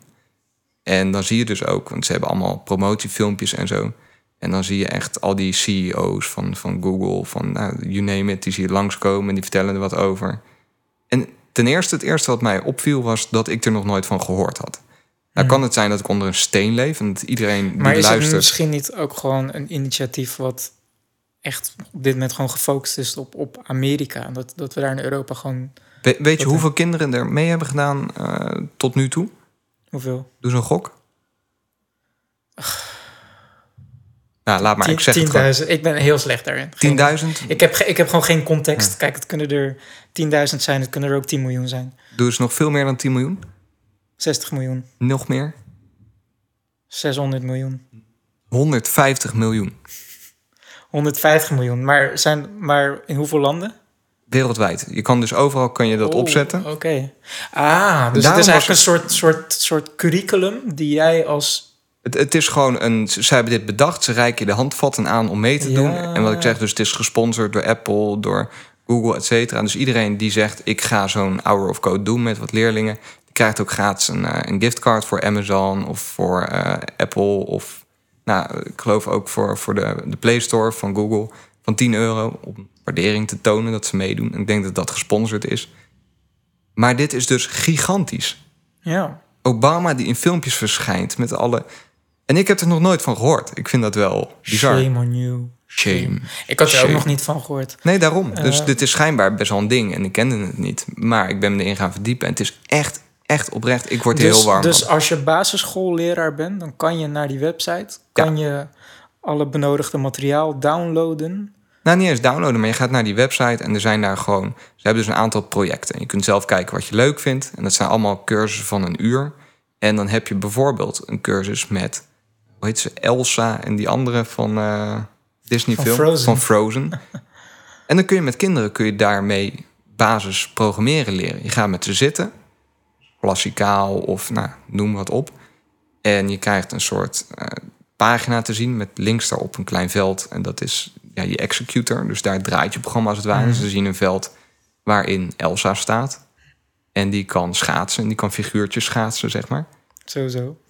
En dan zie je dus ook, want ze hebben allemaal promotiefilmpjes en zo... En dan zie je echt al die CEO's van, van Google, van nou, you name it, die zie je langskomen en die vertellen er wat over. En ten eerste, het eerste wat mij opviel was dat ik er nog nooit van gehoord had. Nou kan het zijn dat ik onder een steen leef en dat iedereen die Maar is het luistert... misschien niet ook gewoon een initiatief wat echt op dit moment gewoon gefocust is op, op Amerika? En Dat, dat we daar in Europa gewoon, We- weet je hoeveel kinderen er mee hebben gedaan eh, tot nu toe? hoeveel? Doe zo'n gok. Nou, laat maar, ik zeg het gewoon. 10.000. Ik ben heel slecht daarin. Geen- 10.000? Ik heb, ik heb gewoon geen context. Kijk, het kunnen er 10.000 zijn, het kunnen er ook 10 miljoen zijn. Doe eens nog veel meer dan 10 miljoen? 60 miljoen, Nog meer? 600 miljoen, 150 miljoen. 150 miljoen. Maar, zijn, maar in hoeveel landen? Wereldwijd. Je kan dus overal kan je dat Oh, opzetten. Oké. Ah, dus het is eigenlijk een soort, soort, soort curriculum die jij als... Het, het is gewoon een. Ze hebben dit bedacht. Ze reiken je de handvatten aan om mee te Ja. doen. En wat ik zeg, dus het is gesponsord door Apple, door Google, et cetera. Dus iedereen die zegt: ik ga zo'n hour of code doen met wat leerlingen, krijgt ook gratis een, eh, een giftcard voor Amazon of voor eh, Apple of, nou, ik geloof ook voor, voor de, de Play Store van Google van 10 euro om waardering te tonen dat ze meedoen. En ik denk dat dat gesponsord is. Maar dit is dus gigantisch. Ja. Obama die in filmpjes verschijnt met alle. En ik heb er nog nooit van gehoord. Ik vind dat wel bizar. Shame on you. Shame. Ik had er ook nog niet van gehoord. Nee, daarom. Dus Eh. dit is schijnbaar best wel een ding. En ik kende het niet. Maar ik ben me erin gaan verdiepen. En het is echt echt oprecht, ik word Dus, heel warm dus van. als je basisschoolleraar bent, dan kan je naar die website, kan je alle benodigde materiaal downloaden. Nou, niet eens downloaden, maar je gaat naar die website en er zijn daar gewoon... Ze hebben dus een aantal projecten. Je kunt zelf kijken wat je leuk vindt. En dat zijn allemaal cursussen van een uur. En dan heb je bijvoorbeeld een cursus met... Hoe heet ze? Elsa en die andere van eh, Disney Van film. Frozen. Van Frozen. *laughs* en dan kun je met kinderen kun je daarmee basis programmeren leren. Je gaat met ze zitten. Klassikaal of nou, noem wat op. En je krijgt een soort eh, pagina te zien met links daarop een klein veld. En dat is ja, je executor. Dus daar draait je programma als het ware. Ze zien een veld waarin Elsa staat. En die kan schaatsen. En die kan figuurtjes schaatsen, zeg maar. Sowieso. *laughs*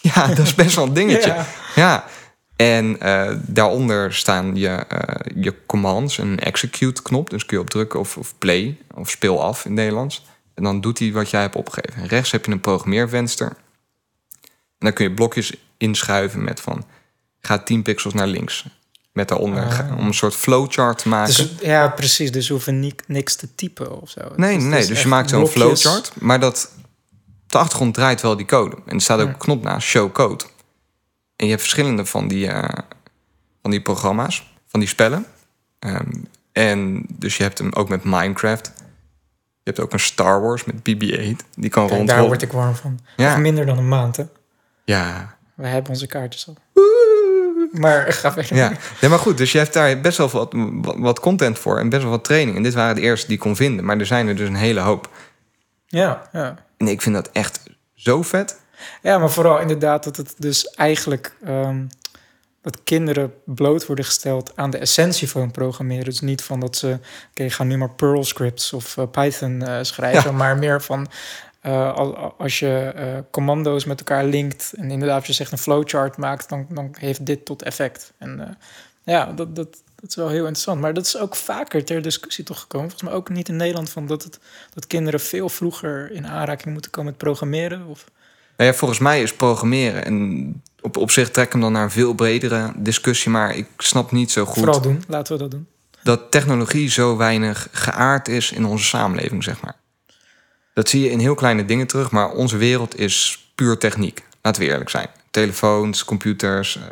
Ja, dat is best wel een dingetje. *laughs* Ja. Ja. En eh, daaronder staan je, eh, je commands, een execute knop. Dus kun je op drukken of, of play of speel af in het Nederlands. En dan doet hij wat jij hebt opgegeven. En rechts heb je een programmeervenster. En dan kun je blokjes inschuiven met van... ga 10 pixels naar links. Met daaronder Ah. om een soort flowchart te maken. Dus, ja, precies. Dus we hoeven ni- niks te typen of zo. Nee, is- nee, dus je maakt zo'n flowchart, maar dat de achtergrond draait wel die code. En er staat ook een knop naast, show code. En je hebt verschillende van die, eh, van die programma's, van die spellen. Ehm, en dus je hebt hem ook met Minecraft. Je hebt ook een Star Wars met BB-8. Die kan Kijk, daar word ik warm van. Ja. Nog minder dan een maand, hè? Ja, We hebben onze kaartjes al. Maar *laughs* ga verder. ja. Nee, maar goed, dus je hebt daar best wel wat, wat, wat content voor en best wel wat training. En dit waren de eerste die ik kon vinden. Maar er zijn er dus een hele hoop. Ja, ja. En ik vind dat echt zo vet. Ja, maar vooral inderdaad dat het dus eigenlijk... ehm, dat kinderen bloot worden gesteld aan de essentie van programmeren. Dus niet van dat ze... Oké, ga nu maar Perl scripts of eh, Python eh, schrijven. Ja. Maar meer van... eh, al- als je commando's met elkaar linkt... en inderdaad als je zegt een flowchart maakt... dan, dan heeft dit tot effect. En ja, dat, dat, dat is wel heel interessant. Maar dat is ook vaker ter discussie toch gekomen. Volgens mij ook niet in Nederland... Van dat, het, dat kinderen veel vroeger in aanraking moeten komen met programmeren. Of, Nou ja, volgens mij is programmeren en op, op zich trek ik hem dan naar een veel bredere discussie, maar ik snap niet zo goed Vooral doen, laten we dat doen. dat technologie zo weinig geaard is in onze samenleving, zeg maar. Dat zie je in heel kleine dingen terug, maar onze wereld is puur techniek. Laten we eerlijk zijn. Telefoons, computers. eh,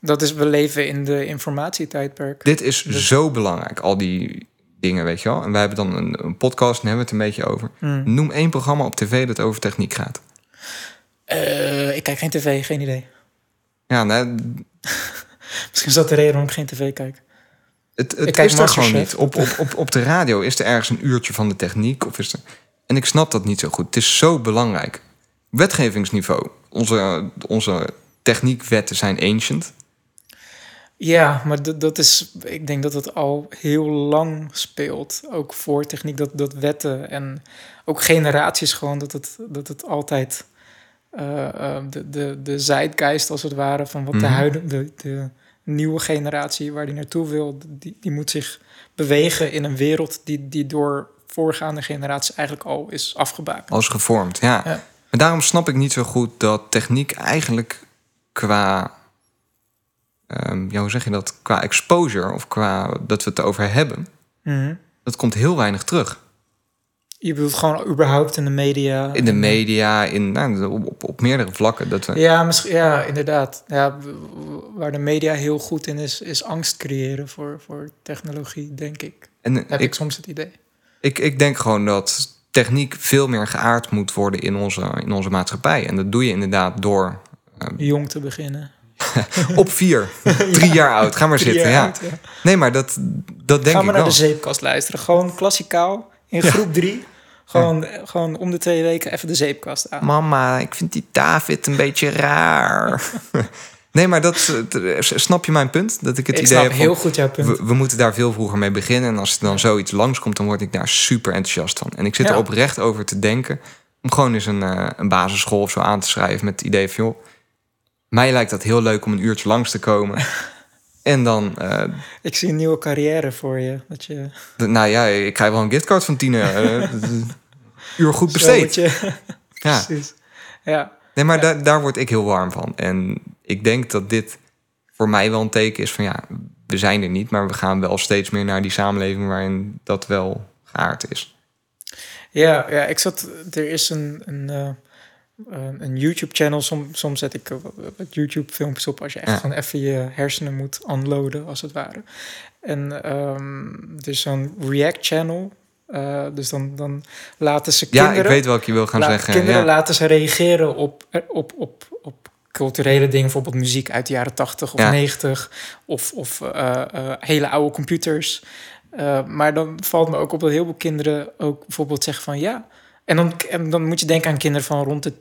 Dat is, we leven in de informatietijdperk. dit is Dus- zo belangrijk, al die dingen, weet je wel. En wij hebben dan een, een podcast en hebben we het een beetje over. Hmm. Noem één programma op tv dat over techniek gaat. Eh, ik kijk geen tv, geen idee. Ja, nou, *laughs* Misschien is dat de reden waarom ik geen tv kijk. Het, Ik het kijk is er gewoon niet. Op, op, op, op de radio is er ergens een uurtje van de techniek. Of is er... En ik snap dat niet zo goed. Het is zo belangrijk. Wetgevingsniveau. Onze, onze techniekwetten zijn ancient. Ja, maar dat, dat is, ik denk dat het al heel lang speelt. Ook voor techniek, dat, dat wetten en ook generaties gewoon, dat het, dat het altijd eh, eh, de, de, de zeitgeist als het ware van wat de Mhm. huidige, de, de nieuwe generatie waar die naartoe wil, die, die moet zich bewegen in een wereld die, die door voorgaande generaties eigenlijk al is afgebakend. Als gevormd, ja. Ja. En daarom snap ik niet zo goed dat techniek eigenlijk qua... ehm, ja, hoe zeg je dat? Qua exposure of qua dat we het erover hebben... Mhm. dat komt heel weinig terug. Je bedoelt gewoon überhaupt in de media. In de media, in, nou, op, op, op meerdere vlakken. Dat we, Ja, misschien, ja, inderdaad. Ja, waar de media heel goed in is, is angst creëren voor, voor technologie, denk ik. en Heb ik, ik, soms het idee. Ik, ik denk gewoon dat techniek veel meer geaard moet worden in onze, in onze maatschappij. En dat doe je inderdaad door Jong te beginnen. *laughs* op vier, *laughs* drie jaar oud. Ga maar zitten. Ja. oud, ja. Nee, maar dat, dat denk Ga ik maar naar wel. de zeepkast luisteren. Gewoon klassikaal, in groep drie. Gewoon, gewoon om de twee weken even de zeepkast aan. Mama, ik vind die David een beetje raar. *laughs* nee, maar dat, eh, snap je mijn punt? Dat ik het ik idee snap heb van, heel goed jouw punt. we, we moeten daar veel vroeger mee beginnen. En als er dan zoiets langskomt, dan word ik daar super enthousiast van. En ik zit Ja. er oprecht over te denken... om gewoon eens een, eh, een basisschool of zo aan te schrijven... met het idee van, joh... mij lijkt dat heel leuk om een uurtje langs te komen... *laughs* En dan, eh, Ik zie een nieuwe carrière voor je. Dat je nou ja, ik krijg wel een giftcard van Tine. *laughs* uur goed zo besteed. moet *laughs* je- Ja. Precies. Ja. Nee, maar daar, daar word ik heel warm van. En ik denk dat dit voor mij wel een teken is van ja, we zijn er niet, maar we gaan wel steeds meer naar die samenleving waarin dat wel geaard is. Ja, ja, ik zat. Er is een, een, eh, een YouTube-channel. Soms, soms zet ik wat YouTube-filmpjes op als je echt Ja. gewoon even je hersenen moet unloaden, als het ware. En ehm er is zo'n React-channel. Eh, dus dan, dan laten ze Ja, kinderen. ik weet welke je wil gaan zeggen. Kinderen Ja. laten ze reageren op, op, op, op culturele dingen, bijvoorbeeld muziek uit de jaren 80 of Ja. 90, of, of eh, eh, hele oude computers. Maar dan valt me ook op dat heel veel kinderen ook bijvoorbeeld zeggen van ja. En dan, en dan moet je denken aan kinderen van rond de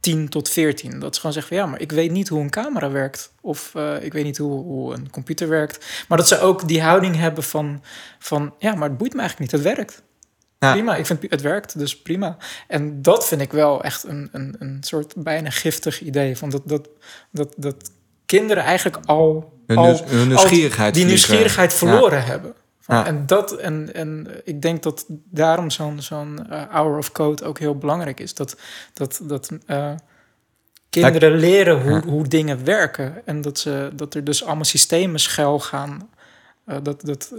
10 tot 14. Dat ze gewoon zeggen van ja, maar ik weet niet hoe een camera werkt. Of ik weet niet hoe, hoe een computer werkt. Maar dat ze ook die houding hebben van, van ja, maar het boeit me eigenlijk niet. Het werkt. Ja. Prima, ik vind het werkt, dus prima. En dat vind ik wel echt een, een, een soort bijna giftig idee. Van dat, dat, dat, dat kinderen eigenlijk al, Hun, al, hun al nieuwsgierigheid die nieuwsgierigheid Ja. verloren hebben. Van- Ja. En, dat, en, en ik denk dat daarom zo'n zo'n eh, hour of code ook heel belangrijk is. Dat, dat, dat eh, kinderen leren hoe, hoe dingen werken. En dat, ze, dat er dus allemaal systemen schuil gaan. Eh, dat, dat,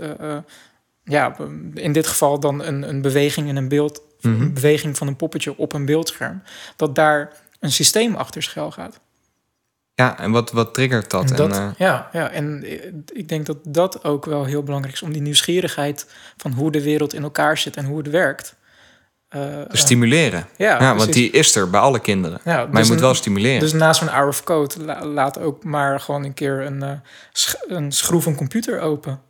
ja, in dit geval dan een, een beweging in een beeld, Mhm. een beweging van een poppetje op een beeldscherm, dat daar een systeem achter schuil gaat. Ja, en wat, wat triggert dat? En dat en, eh, ja, ja, en ik denk dat dat ook wel heel belangrijk is om die nieuwsgierigheid van hoe de wereld in elkaar zit en hoe het werkt. eh, te stimuleren. ja, Ja, want die is er bij alle kinderen. Ja, maar dus je moet een- wel stimuleren. Dus naast zo'n hour of code, la- laat ook maar gewoon een keer een, eh, sch- een schroef een computer open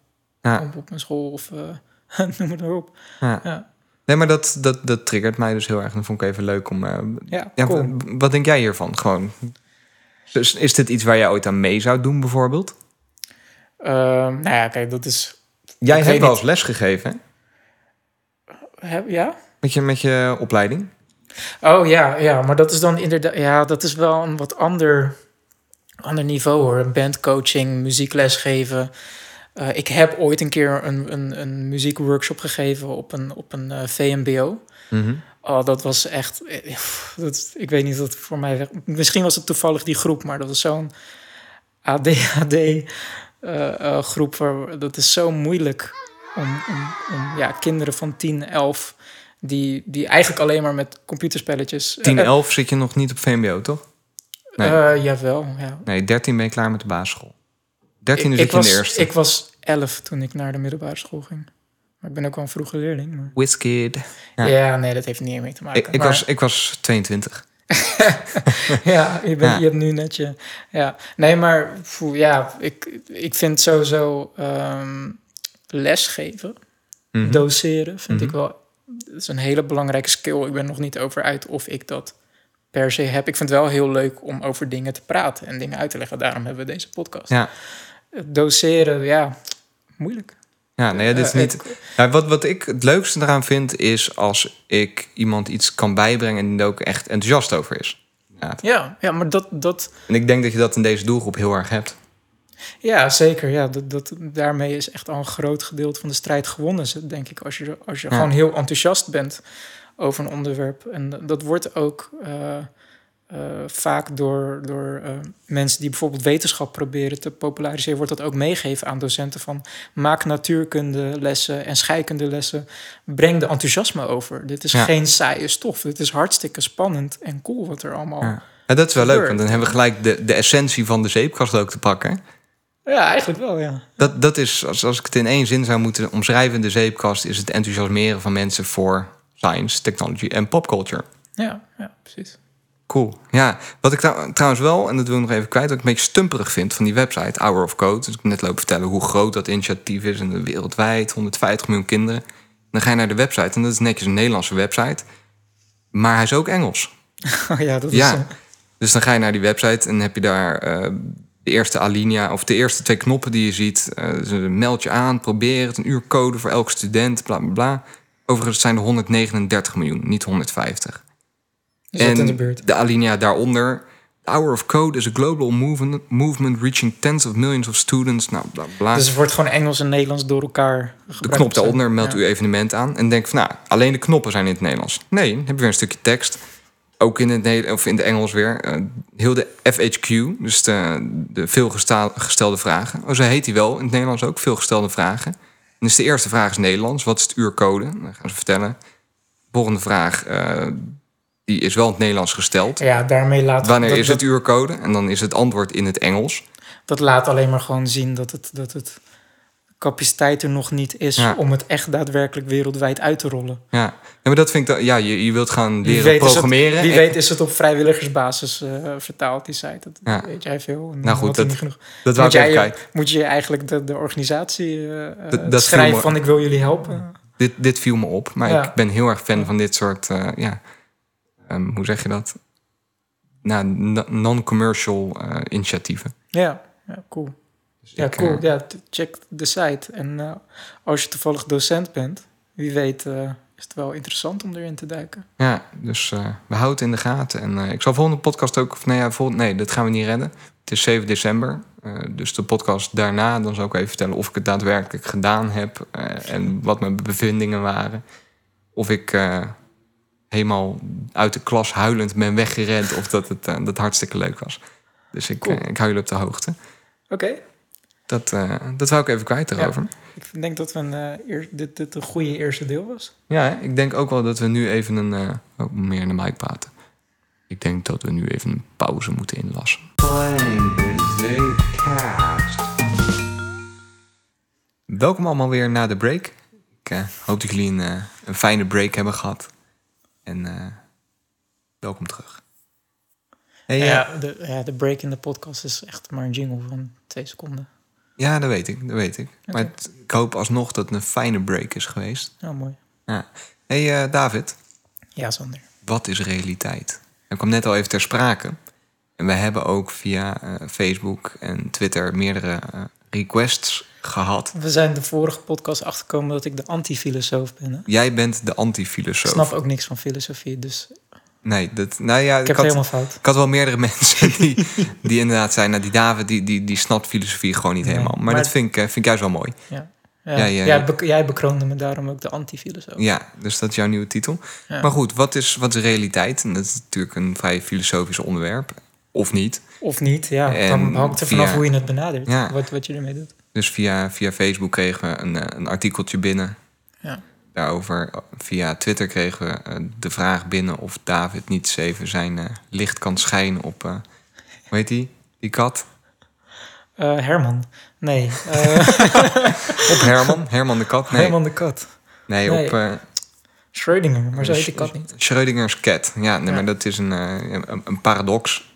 ja, op, op een school of eh, *laughs* noem het maar op. ja. Ja, Nee, maar dat, dat, dat triggert mij dus heel erg. En dat vond ik even leuk om... eh, ja, cool. Wat denk jij hiervan? Gewoon... Dus is dit iets waar jij ooit aan mee zou doen, bijvoorbeeld? Ehm, nou ja, kijk, dat is... Jij hebt wel eens les gegeven, hè? Heb, ja? Met je, met je opleiding? Oh ja, ja, maar dat is dan inderdaad, ja, dat is wel een wat ander, ander niveau hoor. Bandcoaching, muziekles geven. Eh, ik heb ooit een keer een, een, een muziekworkshop gegeven op een, op een eh, VMBO. Mhm. Oh, dat was echt, eh, dat, ik weet niet wat voor mij, misschien was het toevallig die groep, maar dat was zo'n ADHD *laughs* groep. Waar, dat is zo moeilijk om, om, om ja, kinderen van 10, 11, die, die eigenlijk alleen maar met computerspelletjes... 10, eh, 11 zit je nog niet op VMBO, toch? Nee. jawel, ja. Nee, 13 ben je klaar met de basisschool. 13 ik, zit ik je in was, de eerste. Ik was 11 toen ik naar de middelbare school ging. Maar ik ben ook wel een vroege leerling. Maar... Whiskid. Ja. Ja. nee, dat heeft niet mee te maken. Ik, ik, maar- was, ik was 22. *laughs* ja, je, bent, Ja. je hebt nu net je... Ja. Nee, maar ja, ik, ik vind sowieso ehm, lesgeven, Mhm. doseren, vind Mhm. ik wel... Dat is een hele belangrijke skill. Ik ben nog niet over uit of ik dat per se heb. Ik vind het wel heel leuk om over dingen te praten en dingen uit te leggen. Daarom hebben we deze podcast. Ja. Doseren, ja, moeilijk. Ja, nee, dit is Eh, niet... het- Ja, wat, wat ik het leukste eraan vind, is als ik iemand iets kan bijbrengen en die er ook echt enthousiast over is. Ja. Ja, ja, maar dat, dat, En ik denk dat je dat in deze doelgroep heel erg hebt. ja zeker. Ja, dat, dat, daarmee is echt al een groot gedeelte van de strijd gewonnen, denk ik. Als je, als je Ja. gewoon heel enthousiast bent over een onderwerp. En dat- dat wordt ook eh, eh, vaak door, door eh, mensen die bijvoorbeeld wetenschap proberen te populariseren, wordt dat ook meegegeven aan docenten van maak natuurkunde lessen en scheikunde lessen. Breng de enthousiasme over. Dit is Ja. geen saaie stof. Dit is hartstikke spannend en cool wat er allemaal... Ja. Ja, dat is wel leuk, want dan hebben we gelijk de, de essentie van de zeepkast ook te pakken. Ja, eigenlijk wel, ja. Dat, dat is, als, als ik het in één zin zou moeten omschrijven, de zeepkast is het enthousiasmeren van mensen voor science, technology en popculture. Ja, ja, precies. Cool. Ja, wat ik trou- trouwens wel, en dat wil ik nog even kwijt, wat ik een beetje stumperig vind van die website, Hour of Code. Dus ik net lopen vertellen hoe groot dat initiatief is en wereldwijd, 150 miljoen kinderen. Dan ga je naar de website en dat is netjes een Nederlandse website. Maar hij is ook Engels. *laughs* Oh ja, dat is... Ja. eh, Dus dan ga je naar die website en heb je daar eh, de eerste alinea of de eerste twee knoppen die je ziet. Eh, dus een meld je aan, probeer het, een uur code voor elke student, bla bla bla. Overigens zijn er 139 miljoen, niet 150. Is en in de buurt. de alinea daaronder. The Hour of Code is a global movement, movement reaching tens of millions of students. Nou, bla bla. Dus het wordt gewoon Engels en Nederlands door elkaar gebruikt. de knop daaronder meldt Ja. uw evenement aan. En denk van, nou, alleen de knoppen zijn in het Nederlands. Nee, dan heb je weer een stukje tekst. Ook in het of in het Engels weer. eh, heel de FHQ, dus de, de veelgestelde vragen. Oh, zo heet die wel in het Nederlands ook, veelgestelde vragen. En dus de eerste vraag is Nederlands. Wat is het uurcode? Dan gaan ze vertellen. volgende vraag, eh, die is wel in het Nederlands gesteld. Ja, daarmee laat Wanneer dat, is het uurcode? En dan is het antwoord in het Engels. dat laat alleen maar gewoon zien dat het, dat het capaciteit er nog niet is Ja. om het echt daadwerkelijk wereldwijd uit te rollen. Ja, ja maar dat vind ik... dan- Ja, je, je wilt gaan leren het, programmeren. wie En- weet is het op vrijwilligersbasis eh, vertaald, die site. Dat Ja. weet jij veel. Nou goed, dat- genoeg. Dat Moet jij, kijken. moet je eigenlijk de, de organisatie eh, eh, Dat- dat schrijven me- van ik wil jullie helpen? Dit, dit viel me op. Maar ik ben heel erg fan van dit soort... ja, ehm, hoe zeg je dat? Nou, no- non-commercial eh, initiatieven. Ja, ja cool. Dus Ja, ik, cool. eh, Ja, check de site. En eh, als je toevallig docent bent, wie weet is het wel interessant om erin te duiken. Ja, dus we houden het in de gaten. En ik zal volgende podcast ook... Of nee, ja, vol, nee, dat gaan we niet redden. Het is 7 december. dus de podcast daarna, dan zal ik even vertellen of ik het daadwerkelijk gedaan heb. en wat mijn bevindingen waren. Of ik helemaal uit de klas huilend ben weggerend. Of dat het eh, dat hartstikke leuk was. Dus ik, Cool. eh, ik hou jullie op de hoogte. Oké. Dat, eh, dat wou ik even kwijt erover. Ik denk dat we een, eer- dit, dit een goede eerste deel was. Ja, ik denk ook wel dat we nu even een... eh oh, meer in de mic praten. Ik denk dat we nu even een pauze moeten inlassen. Welkom allemaal weer na de break. Ik hoop dat jullie een, een fijne break hebben gehad. En eh, welkom terug. Hey, eh, ja. ja, de, ja, de break in de podcast is echt maar een jingle van twee seconden. ja, dat weet ik, dat weet ik. Maar het- ik hoop alsnog dat het een fijne break is geweest. Nou, mooi. Ja. hey, eh, David, Ja, Sander. wat is realiteit? Dat kwam net al even ter sprake. En we hebben ook via eh, Facebook en Twitter meerdere eh, requests gehad. We zijn de vorige podcast achtergekomen dat ik de anti-filosoof ben. Hè? Jij bent de Ik anti-filosoof. snap ook niks van filosofie, dus Nee, dat, nou ja, ik ik, heb had, helemaal fout. ik had wel meerdere *laughs* mensen die, die inderdaad zijn... Nou, die David, die, die, die snapt filosofie gewoon niet Nee, helemaal. Maar, maar- dat vind ik, eh, vind ik juist wel mooi. Ja. Ja, Ja, ja, jij, jij bekroonde me daarom ook de anti-filosoof. Ja, dus dat is jouw nieuwe titel. Maar goed, wat is, wat is realiteit? En dat is natuurlijk een vrij filosofisch onderwerp. Of niet. Of niet, ja. En dan hangt er vanaf via- hoe je het benadert. Ja. Wat, wat je ermee doet. Dus via, via Facebook kregen we een, eh, een artikeltje binnen. Ja. Daarover. Via Twitter kregen we eh, de vraag binnen of David niet even zijn eh, licht kan schijnen op... eh hoe heet die? Die kat? Eh, Herman. Nee. eh, *laughs* Op Herman. Herman de kat? Nee, Herman de kat. nee, Nee. op uh, Schrödinger, maar zo heet die kat niet. Schrödinger's cat. Ja, nee, Ja. maar dat is een, eh, een, een paradox.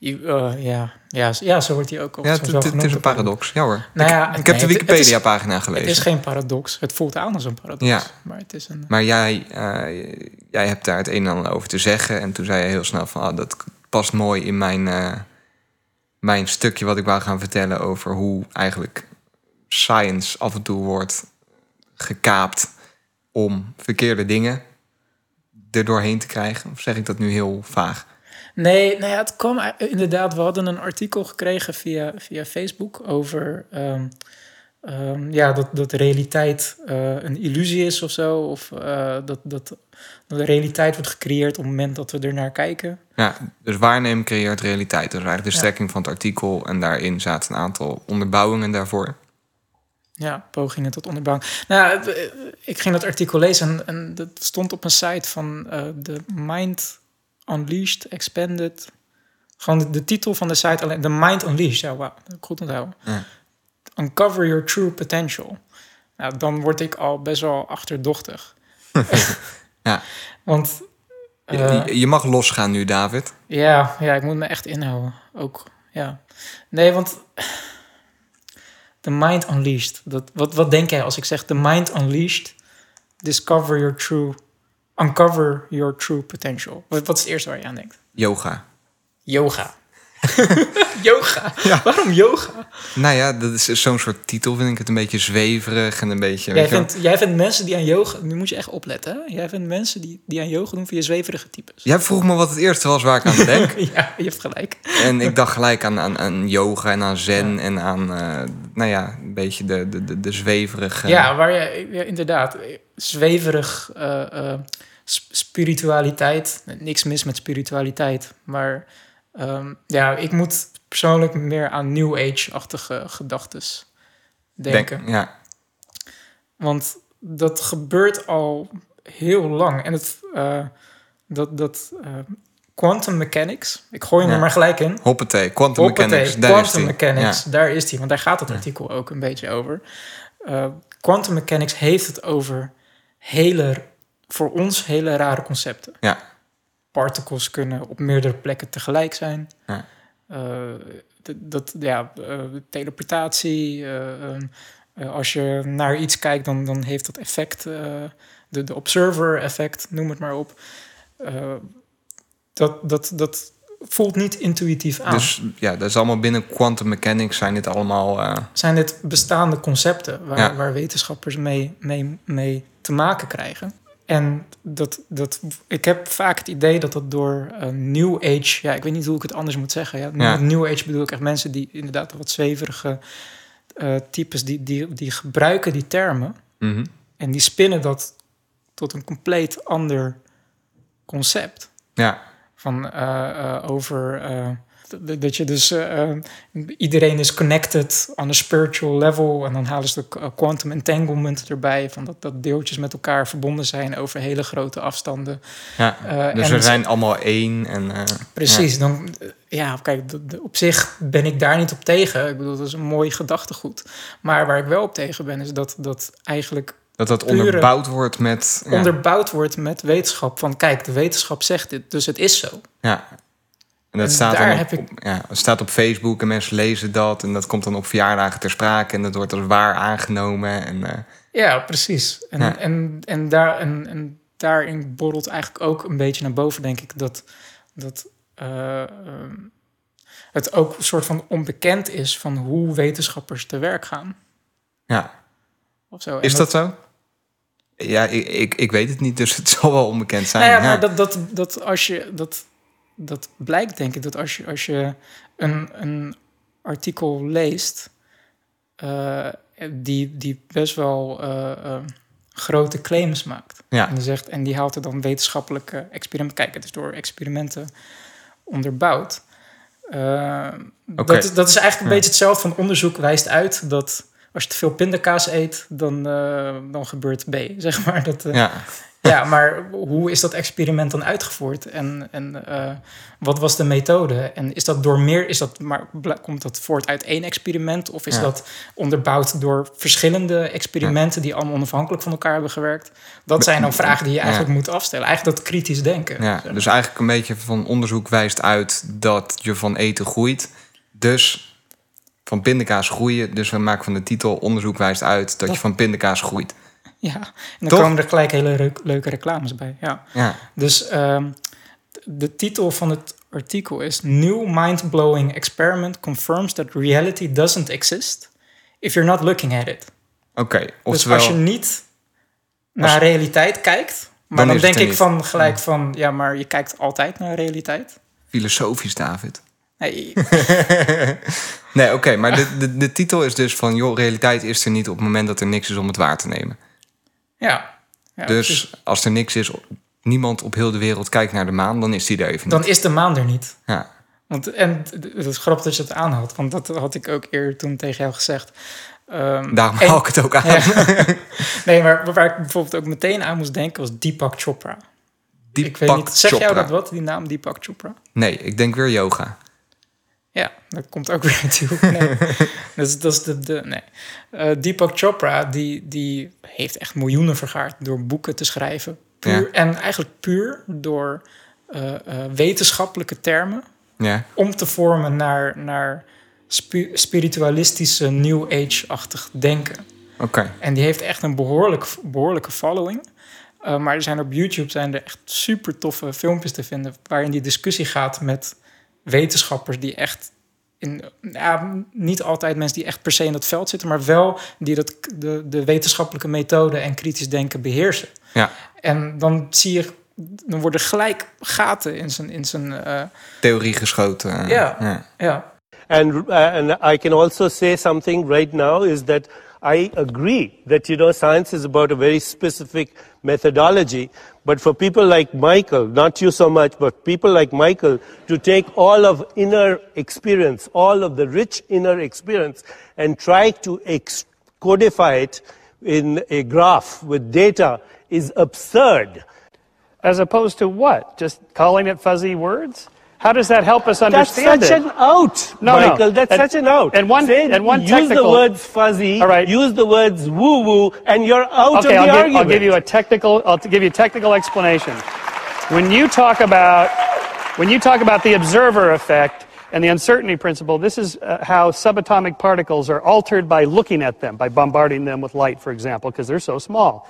Eh, ja. Ja, ja, zo wordt hij ook al Ja, het, het is een paradox. Ja hoor. Nou ja, ik, ik heb de het- het Wikipedia-pagina Het gelezen. is geen paradox. Het voelt aan als een paradox. Ja. Maar het is een... Maar jij, eh, jij hebt daar het een en ander over te zeggen. En toen zei je heel snel van... ah, dat past mooi in mijn, eh, mijn stukje wat ik wou gaan vertellen... over hoe eigenlijk science af en toe wordt gekaapt... om verkeerde dingen er doorheen te krijgen. Of zeg ik dat nu heel vaag? Nee, nou ja, het kwam inderdaad. We hadden een artikel gekregen via, via Facebook over ehm, ehm, ja, dat, dat realiteit eh, een illusie is of zo. Of eh, dat, dat, dat de realiteit wordt gecreëerd op het moment dat we er naar kijken. Ja, dus waarnemen creëert realiteit. Dat is eigenlijk de Ja. strekking van het artikel. En daarin zaten een aantal onderbouwingen daarvoor. Ja, pogingen tot onderbouwing. Nou, eh, ik ging dat artikel lezen en, en dat stond op een site van de Mind Unleashed, Expanded. Gewoon de, de titel van de site alleen. The Mind Unleashed, ja, wauw, goed onthouden. Ja. Uncover your true potential. Nou, dan word ik al best wel achterdochtig. *laughs* Ja. Want Je- eh, je, je mag losgaan nu, David. ja, ja, ik moet me echt inhouden. Ook, ja. Nee, want... *sighs* The Mind Unleashed. Dat, wat, wat denk jij als ik zeg The Mind Unleashed? Discover your true... Uncover your true potential. Wat, wat is het eerste waar je aan denkt? Yoga. Yoga. *laughs* yoga? Waarom yoga? Nou ja, dat is zo'n soort titel, vind ik het een beetje zweverig en een beetje... Jij vindt, jij vindt mensen die aan yoga... Nu moet je echt opletten, hè? Jij vindt mensen die, die aan yoga doen via zweverige types. Jij vroeg me wat het eerste was waar ik aan denk. *laughs* ja, je hebt gelijk. en ik dacht gelijk aan, aan, aan yoga en aan zen en aan, eh, nou ja, een beetje de, de, de, de zweverige... Ja, waar je ja, inderdaad zweverig eh, eh, spiritualiteit. Niks mis met spiritualiteit, maar ehm, ja, ik moet persoonlijk meer aan New Age-achtige gedachtes denk- denken. ja. Want dat gebeurt al heel lang. En het, uh, dat, dat uh, quantum mechanics, ik gooi hem Ja. er maar gelijk in. Hoppatee, quantum Hoppatee, mechanics. Daar quantum is die. mechanics, Ja. daar is die. Want daar gaat het artikel ook een beetje over. Uh, quantum mechanics heeft het over hele, voor ons hele rare concepten. Ja. Particles kunnen op meerdere plekken tegelijk zijn. Ja. Uh, dat, dat, ja, uh, teleportatie. Uh, um, als je naar iets kijkt, dan, dan heeft dat effect. de, de observer effect, noem het maar op. Dat, dat, dat voelt niet intuïtief aan. Dus ja, dat is allemaal binnen quantum mechanics zijn dit allemaal... Zijn dit bestaande concepten waar, Ja. waar wetenschappers mee, mee, mee te maken krijgen? En dat, dat, ik heb vaak het idee dat dat door een New Age... Ja, ik weet niet hoe ik het anders moet zeggen. Ja. Ja. New Age bedoel ik echt mensen die inderdaad wat zweverige uh, types... Die, die, die gebruiken die termen mhm. en die spinnen dat tot een compleet ander concept. Ja, Van uh, uh, over dat je dus iedereen is connected on a spiritual level. En dan halen ze de quantum entanglement erbij. Van dat, dat deeltjes met elkaar verbonden zijn over hele grote afstanden. ja. dus we zijn allemaal één. En, uh, precies, ja. dan ja, kijk, de, de, op zich ben ik daar niet op tegen. Ik bedoel, dat is een mooi gedachtegoed. Maar waar ik wel op tegen ben, is dat dat eigenlijk dat dat onderbouwd wordt met... Ja. Onderbouwd wordt met wetenschap. Van kijk, de wetenschap zegt dit, dus het is zo. Ja. En dat en staat, daar dan heb op, ik... ja, staat op Facebook en mensen lezen dat. En dat komt dan op verjaardagen ter sprake. En dat wordt als waar aangenomen. En, uh... Ja, precies. En, Ja. en, en, daar, en, en daarin borrelt eigenlijk ook een beetje naar boven, denk ik, dat, dat uh, um, het ook een soort van onbekend is van hoe wetenschappers te werk gaan. Ja. Of zo. Is dat zo? Ja, ik, ik, ik weet het niet, dus het zal wel onbekend zijn. Nou ja, ja. maar dat, dat, dat als je dat, dat blijkt, denk ik, dat als je, als je een, een artikel leest, uh, die, die best wel uh, uh, grote claims maakt. Ja. En, die zegt, en die haalt er dan wetenschappelijke experimenten. Kijk, het is door experimenten onderbouwd. Okay. dat, dat is eigenlijk een ja. beetje hetzelfde van onderzoek wijst uit dat als je te veel pindakaas eet, dan, dan gebeurt B, *laughs* zeg maar. Dat, ja. Ja, maar hoe is dat experiment dan uitgevoerd? En, en uh, wat was de methode? En is dat door meer, is dat, maar komt dat voort uit één experiment? Of is Ja. dat onderbouwd door verschillende experimenten die allemaal onafhankelijk van elkaar hebben gewerkt? Dat zijn dan vragen die je eigenlijk Ja. moet afstellen. Eigenlijk dat kritisch denken. Ja, dus eigenlijk een beetje van onderzoek wijst uit dat je van eten groeit. Dus van pindakaas groeien. Dus we maken van de titel onderzoek wijst uit dat je van pindakaas groeit. Ja, en dan Toch? komen er gelijk hele leuke reclames bij. Ja. Ja, Dus um, de titel van het artikel is New Mind-Blowing Experiment Confirms that Reality Doesn't Exist If You're Not Looking at It. oké. Dus Oftewel, als je niet naar Als- realiteit kijkt, maar Dan dan, denk ik niet. van gelijk van, ja, maar je kijkt altijd naar realiteit. filosofisch, David. Nee, *laughs* Nee, oké, maar de, de, de titel is dus van... joh, realiteit is er niet op het moment dat er niks is om het waar te nemen. Ja. ja dus precies. als er niks is, niemand op heel de wereld kijkt naar de maan... dan is die er even niet. dan is de maan er niet. Ja, Want, en het is grappig dat je het aanhaalt, want dat had ik ook eerder toen tegen jou gezegd. Ehm, daarom haal ik het ook aan. Ja. *laughs* nee, maar waar ik bijvoorbeeld ook meteen aan moest denken was Deepak Chopra. ik weet niet, zeg jou Chopra. dat wat, die naam Deepak Chopra? Nee, ik denk weer yoga. Ja, dat komt ook *laughs* weer natuurlijk. Nee. *laughs* dat is, dat is de, de, nee. Eh, Deepak Chopra, die, die heeft echt miljoenen vergaard door boeken te schrijven. Puur, Ja. En eigenlijk puur door eh, eh, wetenschappelijke termen Ja, om te vormen naar, naar spi- spiritualistische New Age-achtig denken. oké. En die heeft echt een behoorlijk, behoorlijke following. Uh, maar er zijn op YouTube zijn er echt super toffe filmpjes te vinden... waarin die discussie gaat met wetenschappers die echt... In, ja, niet altijd mensen die echt per se in dat veld zitten... maar wel die dat, de, de wetenschappelijke methode en kritisch denken beheersen. Ja, En dan zie je... Dan worden gelijk gaten in zijn... In zijn uh, theorie geschoten. eh, Ja. ja. ja, And, uh, and I can also say something right now is that I agree that, you know, science is about a very specific methodology. But for people like Michael, not you so much, but people like Michael, to take all of inner experience, all of the rich inner experience, and try to codify it in a graph with data is absurd. As opposed to what? Just calling it fuzzy words? How does that help us understand That's such it? an out, No, no. Michael. That's And- such an out. and one- Say- and one technical... use the words fuzzy. All right. Use the words woo woo, and you're out okay, of I'll the give, argument. I'll give you a technical. I'll give you a technical explanation. When you talk about when you talk about the observer effect and the uncertainty principle, this is uh, how subatomic particles are altered by looking at them, by bombarding them with light, for example, because they're so small.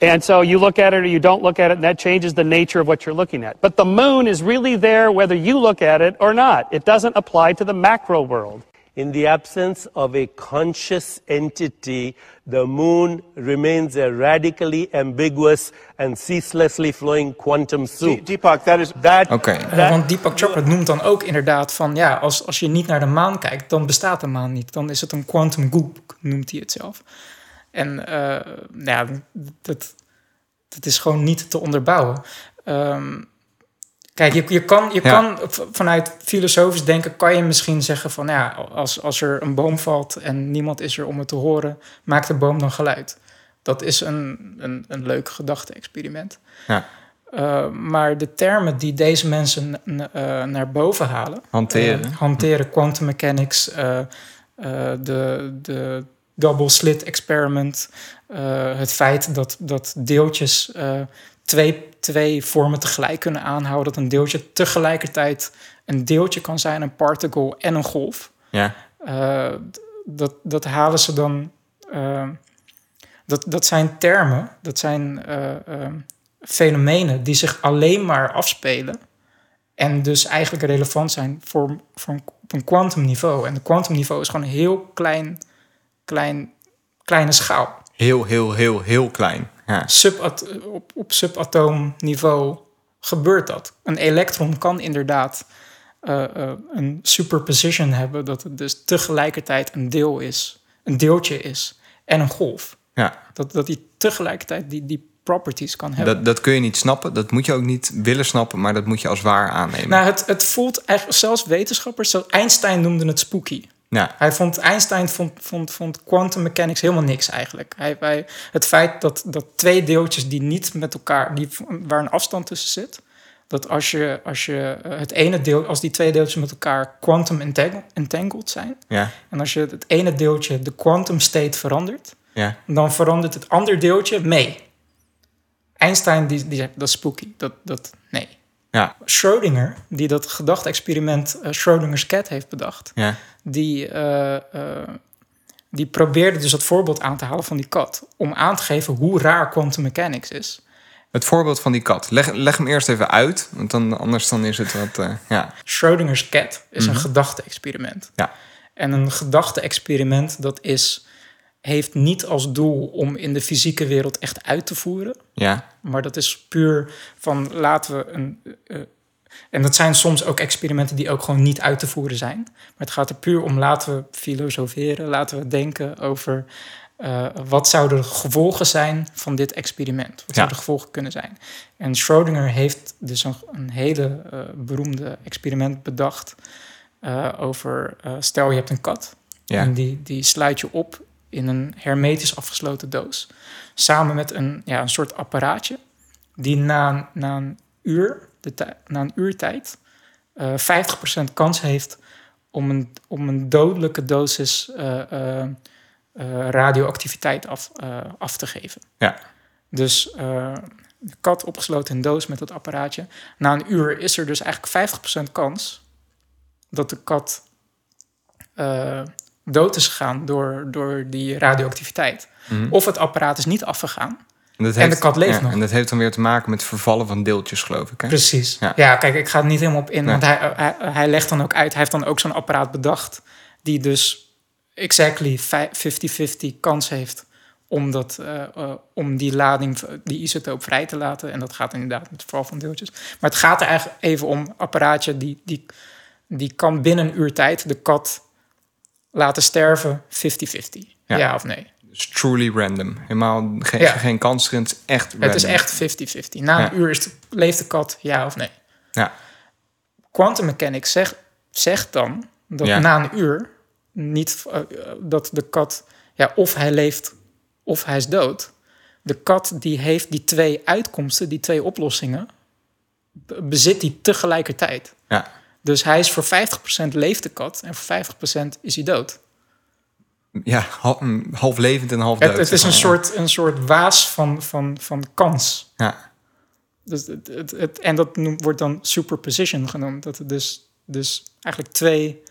And so you look at it or you don't look at it, and that changes the nature of what you're looking at. But the moon is really there whether you look at it or not. It doesn't apply to the macro world. In the absence of a conscious entity, the moon remains a radically ambiguous and ceaselessly flowing quantum soup. Deepak, that is That, Oké. Eh, that- want Deepak Chopra noemt dan ook inderdaad van... ja, als, als je niet naar de maan kijkt, dan bestaat de maan niet. Dan is het een quantum goop, noemt hij het zelf. En eh, ja, dat, dat is gewoon niet te onderbouwen. Ehm, kijk, je, je kan, je Ja. kan vanuit filosofisch denken... kan je misschien zeggen van... ja, als, als er een boom valt en niemand is er om het te horen... maakt de boom dan geluid. Dat is een, een, een leuk gedachte-experiment. Ja. Uh, maar de termen die deze mensen uh, naar boven halen... Hanteren. Uh, hanteren, quantum mechanics, uh, de, de double slit experiment... het feit dat, dat deeltjes twee, twee vormen tegelijk kunnen aanhouden... dat een deeltje tegelijkertijd een deeltje kan zijn, een particle en een golf... Ja. dat, dat halen ze dan... dat, dat zijn termen, dat zijn fenomenen die zich alleen maar afspelen en dus eigenlijk relevant zijn voor, voor een, op een kwantumniveau. En de kwantumniveau is gewoon een heel klein, klein, kleine schaal. Heel, heel, heel, heel klein. Ja. Subat op, op subatoomniveau gebeurt dat. Een elektron kan inderdaad uh, uh, een superposition hebben, dat het dus tegelijkertijd een deel is, een deeltje is en een golf. Ja. Dat, dat die tegelijkertijd die, die properties kan hebben. Dat, dat kun je niet snappen, dat moet je ook niet willen snappen, maar dat moet je als waar aannemen. Nou, het, het voelt eigenlijk, zelfs wetenschappers, Einstein noemde het spooky. Ja. Hij vond, Einstein vond, vond, vond quantum mechanics helemaal niks eigenlijk. Hij, hij, het feit dat, dat twee deeltjes die niet met elkaar, die, waar een afstand tussen zit, dat als je, als je het ene deel, als die twee deeltjes met elkaar quantum entangled, zijn, ja. en als je het ene deeltje de quantum state verandert, ja. dan verandert het andere deeltje mee. Einstein die, die zegt dat is spooky, dat, dat nee. Ja. Schrödinger, die dat gedachte-experiment uh, Schrödinger's cat heeft bedacht, ja. die, uh, uh, die probeerde dus dat voorbeeld aan te halen van die kat, om aan te geven hoe raar quantum mechanics is. Het voorbeeld van die kat. Leg, leg hem eerst even uit, want dan, anders dan is het wat. Ja. Schrödinger's cat is mm -hmm. een gedachte-experiment. Ja. En een gedachte-experiment dat is heeft niet als doel om in de fysieke wereld echt uit te voeren. Ja. Maar dat is puur van laten we een. Uh, en dat zijn soms ook experimenten die ook gewoon niet uit te voeren zijn. Maar het gaat er puur om laten we filosoferen, laten we denken over uh, wat zouden de gevolgen zijn van dit experiment. Wat ja. zouden de gevolgen kunnen zijn? En Schrödinger heeft dus een, een hele uh, beroemde experiment bedacht over, stel je hebt een kat. Ja. En die, die sluit je op in een hermetisch afgesloten doos. Samen met een, ja, een soort apparaatje die na, na een uur, de na een uur tijd, uh, 50% kans heeft om een, om een dodelijke dosis uh, uh, radioactiviteit af, af te geven. Ja. Dus de kat opgesloten in een doos met dat apparaatje. Na een uur is er dus eigenlijk 50% kans dat de kat dood is gegaan door, door die radioactiviteit. Mhm. Of het apparaat is niet afgegaan. En, dat en heeft, de kat leeft ja, nog. En dat heeft dan weer te maken met vervallen van deeltjes, geloof ik. Hè? Precies. Ja. Ja. kijk, ik ga er niet helemaal op in. Nee. Want hij, hij, hij legt dan ook uit... Hij heeft dan ook zo'n apparaat bedacht... die dus exactly 50-50 kans heeft... Om, dat, uh, uh, om die lading, die isotoop vrij te laten. En dat gaat inderdaad met verval van deeltjes. Maar het gaat er eigenlijk even om apparaatje... die, die, die kan binnen een uur tijd de kat laten sterven 50-50. Ja. Ja. of nee? Dus truly random. Helemaal geen, Ja. geen kans erin. Het is echt random. Het is echt 50-50. Na een uur is de, leeft de kat, ja of nee? Ja. Quantum mechanics zegt, zegt dan dat na een uur niet uh, dat de kat, ja, of hij leeft of hij is dood. De kat die heeft die twee uitkomsten, die twee oplossingen, be- bezit die tegelijkertijd. Ja. Dus hij is voor 50% leeft de kat en voor 50% is hij dood. Ja, mm, half levend en half dood. het is een soort, een soort waas van, van, van kans. Ja. Dus het, het, het- en dat noemt, wordt dan superposition genoemd. Dat het dus, dus eigenlijk twee,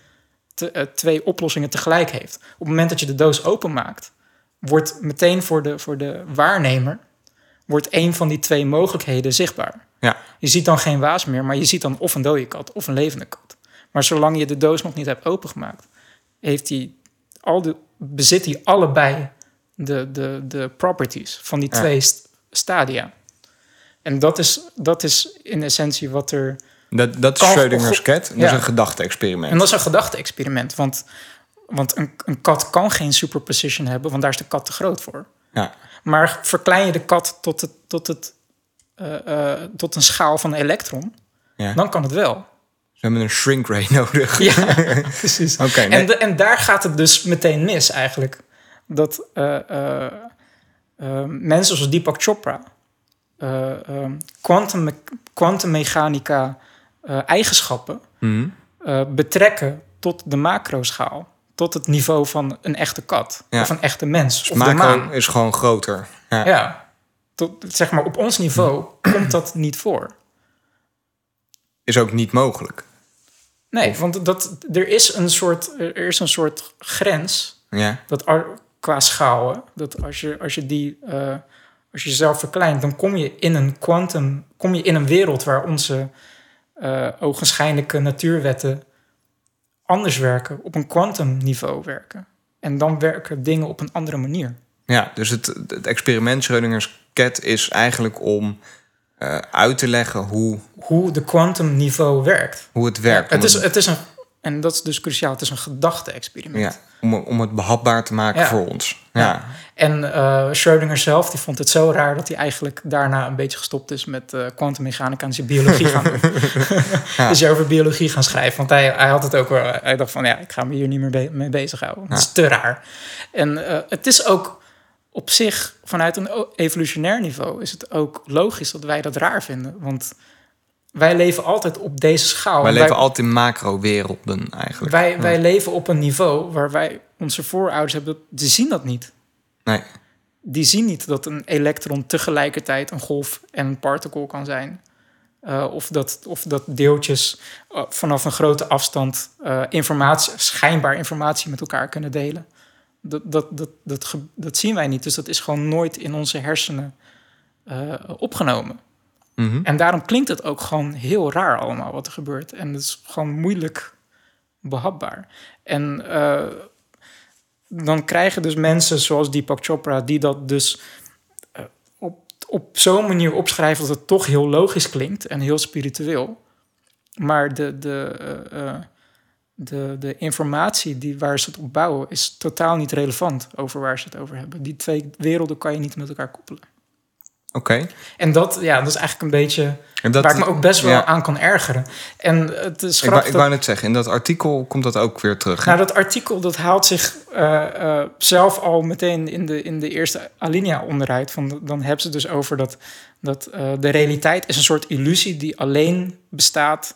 te- eh, twee oplossingen tegelijk heeft. Op het moment dat je de doos openmaakt, wordt meteen voor de, voor de waarnemer wordt één van die twee mogelijkheden zichtbaar. Ja. Je ziet dan geen waas meer, maar je ziet dan of een dode kat of een levende kat. Maar zolang je de doos nog niet hebt opengemaakt, heeft hij al de, bezit hij allebei de, de, de properties van die Ja. twee st- stadia. En dat is, dat is in essentie wat er. Dat, dat is Schrödinger's cat. Dat Ja. is een gedachte-experiment. En dat is een gedachte-experiment. Want, want een, een kat kan geen superposition hebben, want daar is de kat te groot voor. Ja. Maar verklein je de kat tot, het, tot, het, eh, eh, tot een schaal van een elektron, Ja. dan kan het wel. Ze hebben een shrink ray *laughs* nodig. Ja, *laughs* precies. Oké, nee. en, de- en daar gaat het dus meteen mis eigenlijk. Dat eh, mensen zoals Deepak Chopra eh, ehm, quantum, quantummechanica eigenschappen Mhm. betrekken tot de macroschaal. Tot het niveau van een echte kat. Ja. Of een echte mens. Dus of de macro maan. is gewoon groter. Ja. Ja. Tot, zeg maar, op ons niveau komt dat niet voor. Is ook niet mogelijk. Nee, want dat, er, is een soort, er is een soort grens Ja. dat qua schaal, hè, dat als je, als je die, eh, als je jezelf verkleint, dan kom je in een quantum, kom je in een wereld waar onze eh ogenschijnlijke natuurwetten anders werken, op een quantumniveau werken. En dan werken dingen op een andere manier. Ja, dus het, het experiment Schrödinger's cat is eigenlijk om eh, uit te leggen hoe, Hoe de quantumniveau werkt. hoe het werkt. het, is, het- het is een, en dat is dus cruciaal, het is een gedachte-experiment. ja, om, om het behapbaar te maken Ja. voor ons. Ja. En eh Schrödinger zelf die vond het zo raar dat hij eigenlijk daarna een beetje gestopt is met eh kwantummechanica en zijn biologie gaan doen. *laughs* Dus hij over biologie gaan schrijven. Want hij, hij had het ook wel. Hij dacht van ja, ik ga me hier niet meer be- mee bezighouden. Dat is te raar. En het is ook op zich, vanuit een evolutionair niveau, is het ook logisch dat wij dat raar vinden. Want wij leven altijd op deze schaal. Wij En leven altijd in macro-werelden eigenlijk. wij, wij leven op een niveau waar wij onze voorouders hebben, die zien dat niet Nee. die zien niet dat een elektron tegelijkertijd een golf en een particle kan zijn. Eh, of, dat, of dat deeltjes eh, vanaf een grote afstand eh, informatie, schijnbaar informatie met elkaar kunnen delen. Dat, dat, dat, dat, dat zien wij niet. Dus dat is gewoon nooit in onze hersenen eh, opgenomen. Mhm. En daarom klinkt het ook gewoon heel raar allemaal wat er gebeurt. En het is gewoon moeilijk behapbaar. En eh, dan krijgen dus mensen zoals Deepak Chopra... die dat dus eh, op, op zo'n manier opschrijven... dat het toch heel logisch klinkt en heel spiritueel. Maar de, de, de, de informatie die, waar ze het op bouwen... is totaal niet relevant over waar ze het over hebben. Die twee werelden kan je niet met elkaar koppelen. Oké. En dat, ja, dat is eigenlijk een beetje En dat- waar ik me ook best wel ja. aan kan ergeren. En het is Ik, wou, ik wou net zeggen, in dat artikel komt dat ook weer terug. hè? nou, dat artikel dat haalt zich eh, eh, zelf al meteen in de, in de eerste alinea onderuit. Van, dan hebben ze dus over dat, dat eh, de realiteit is een soort illusie die alleen bestaat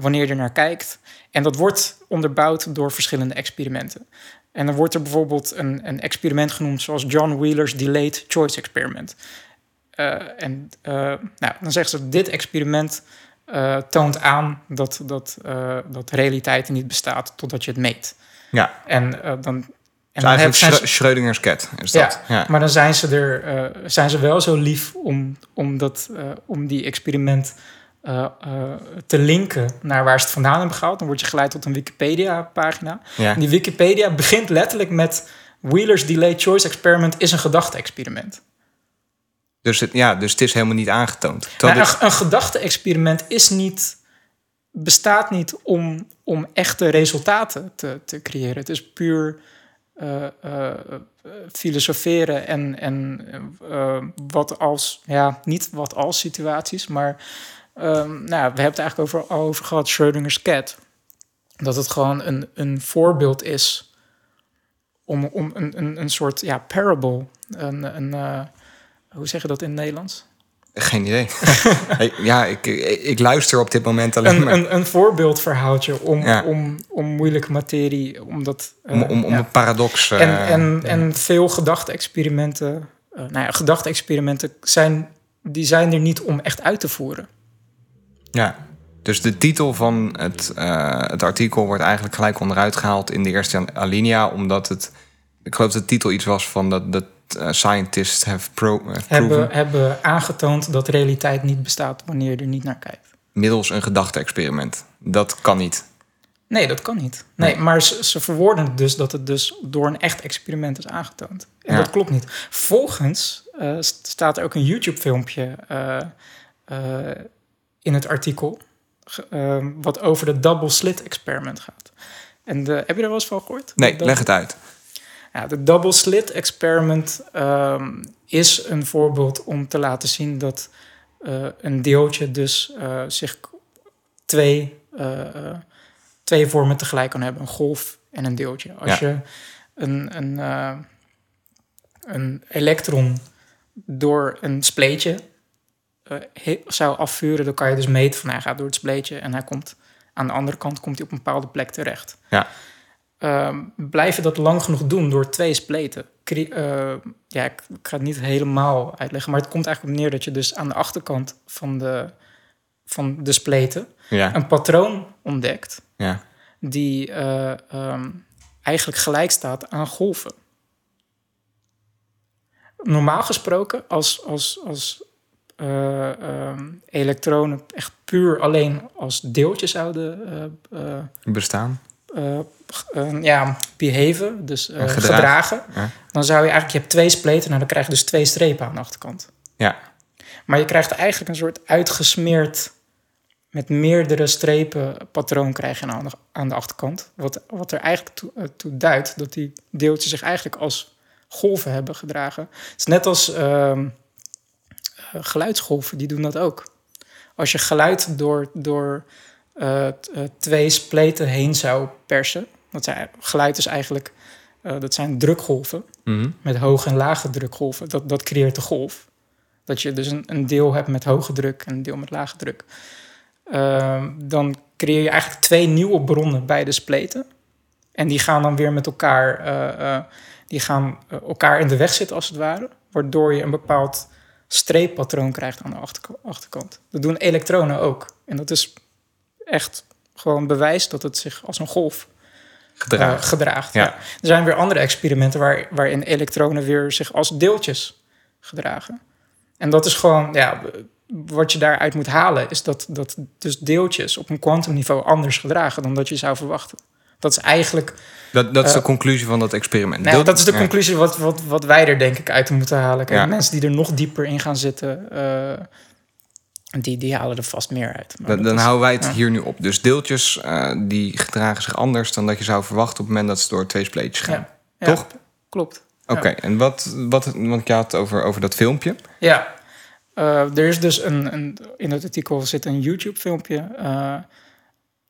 wanneer je er naar kijkt. En dat wordt onderbouwd door verschillende experimenten. En dan wordt er bijvoorbeeld een, een experiment genoemd zoals John Wheeler's Delayed Choice Experiment. Eh, en eh, nou, dan zeggen ze, dit experiment eh, toont aan dat, dat, dat realiteit niet bestaat totdat je het meet. ja, En dan. En dan eigenlijk hebben- Schrö- Schrödinger's cat is ja, dat. Ja. maar dan zijn ze, er, zijn ze wel zo lief om, om, dat, om die experiment eh, eh, te linken naar waar ze het vandaan hebben gehaald. Dan word je geleid tot een Wikipedia-pagina. Ja. En die Wikipedia begint letterlijk met... Wheeler's Delayed Choice Experiment is een gedachte-experiment. Dus, het, ja, dus het is helemaal niet aangetoond. Nou, een, een gedachte-experiment is niet, bestaat niet om, om echte resultaten te, te creëren. Het is puur eh, filosoferen en, en wat als, ja, niet wat als situaties, maar ehm, nou, we hebben het eigenlijk over, al over gehad, Schrödinger's cat. Dat het gewoon een, een voorbeeld is om, om een, een, een soort ja, parable, een, een, eh, Hoe zeg je dat in het Nederlands? Geen idee. *laughs* Ja, ik, ik, luister op dit moment alleen Een, maar... een, een voorbeeldverhaaltje om, Ja. om, om moeilijke materie, omdat... eh, om, om, om ja. een paradox... eh, En, en, en veel gedachte-experimenten, eh, nou ja, gedachte-experimenten zijn, die zijn er niet om echt uit te voeren. Ja, dus de titel van het, eh, het artikel wordt eigenlijk gelijk onderuit gehaald in de eerste alinea, omdat het, ik geloof dat de titel iets was van dat, dat eh, scientists have, pro, proven Hebben, hebben aangetoond dat realiteit niet bestaat wanneer je er niet naar kijkt. middels een gedachte-experiment. Dat kan niet. Nee, dat kan niet. Nee, Nee. maar ze, ze verwoorden het dus dat het dus door een echt experiment is aangetoond. En Ja. dat klopt niet. Volgens eh, st- staat er ook een YouTube-filmpje eh, eh, in het artikel... ge- eh, wat over de double slit experiment gaat. En de, heb je daar wel eens van gehoord? Nee, leg het uit. Ja, de double slit experiment ehm, is een voorbeeld om te laten zien dat eh, een deeltje dus eh, zich twee, eh, eh, twee vormen tegelijk kan hebben. Een golf en een deeltje. Als Ja. je een, een, eh, een elektron door een spleetje eh, zou afvuren, dan kan je dus meten van hij gaat door het spleetje en hij komt aan de andere kant komt hij op een bepaalde plek terecht. Ja. Ehm, blijf je dat lang genoeg doen door twee spleten. eh, ja, ik, ik ga het niet helemaal uitleggen, maar het komt eigenlijk op neer dat je dus aan de achterkant van de, van de spleten Ja, een patroon ontdekt ja. die eh, ehm, eigenlijk gelijk staat aan golven. Normaal gesproken, als, als, als eh, ehm, elektronen echt puur alleen als deeltjes zouden eh, eh, bestaan. ja, behaven, dus Gedragen. gedragen, Ja. dan zou je eigenlijk, je hebt twee spleten, nou dan krijg je dus twee strepen aan de achterkant. Ja, Maar je krijgt eigenlijk een soort uitgesmeerd met meerdere strepen patroon krijg je aan de, aan de achterkant. Wat, wat er eigenlijk toe, toe duidt dat die deeltjes zich eigenlijk als golven hebben gedragen. Het is net als ehm, eh, geluidsgolven, die doen dat ook. Als je geluid door, door eh, eh, twee spleten heen zou persen, dat zijn, geluid is eigenlijk, eh, dat zijn drukgolven Mhm. met hoge en lage drukgolven. Dat, dat creëert de golf. Dat je dus een, een deel hebt met hoge druk en een deel met lage druk. Ehm, dan creëer je eigenlijk twee nieuwe bronnen bij de spleten. En die gaan dan weer met elkaar, die gaan elkaar in de weg zitten als het ware. Waardoor je een bepaald streeppatroon krijgt aan de achterk- achterkant. Dat doen elektronen ook. En dat is echt gewoon bewijs dat het zich als een golf eh, gedraagt. Ja. Ja. Er zijn weer andere experimenten waar, waarin elektronen weer zich als deeltjes gedragen. En dat is gewoon, ja, wat je daaruit moet halen, is dat, dat dus deeltjes op een kwantumniveau anders gedragen dan dat je zou verwachten. Dat is eigenlijk, dat, dat is de eh, conclusie van dat experiment. nou, dat is de conclusie wat, wat, wat wij er denk ik uit moeten halen. Kijk, Ja. mensen die er nog dieper in gaan zitten, eh, die, die halen er vast meer uit. Maar Dan, dat dan is- houden wij het ja. hier nu op. Dus deeltjes eh, die gedragen zich anders dan dat je zou verwachten op het moment dat ze door twee spleetjes gaan. Ja. Toch? Klopt. Oké, en wat, wat, want je had het over, over dat filmpje. Ja, er is dus een, een, in het artikel zit een YouTube-filmpje.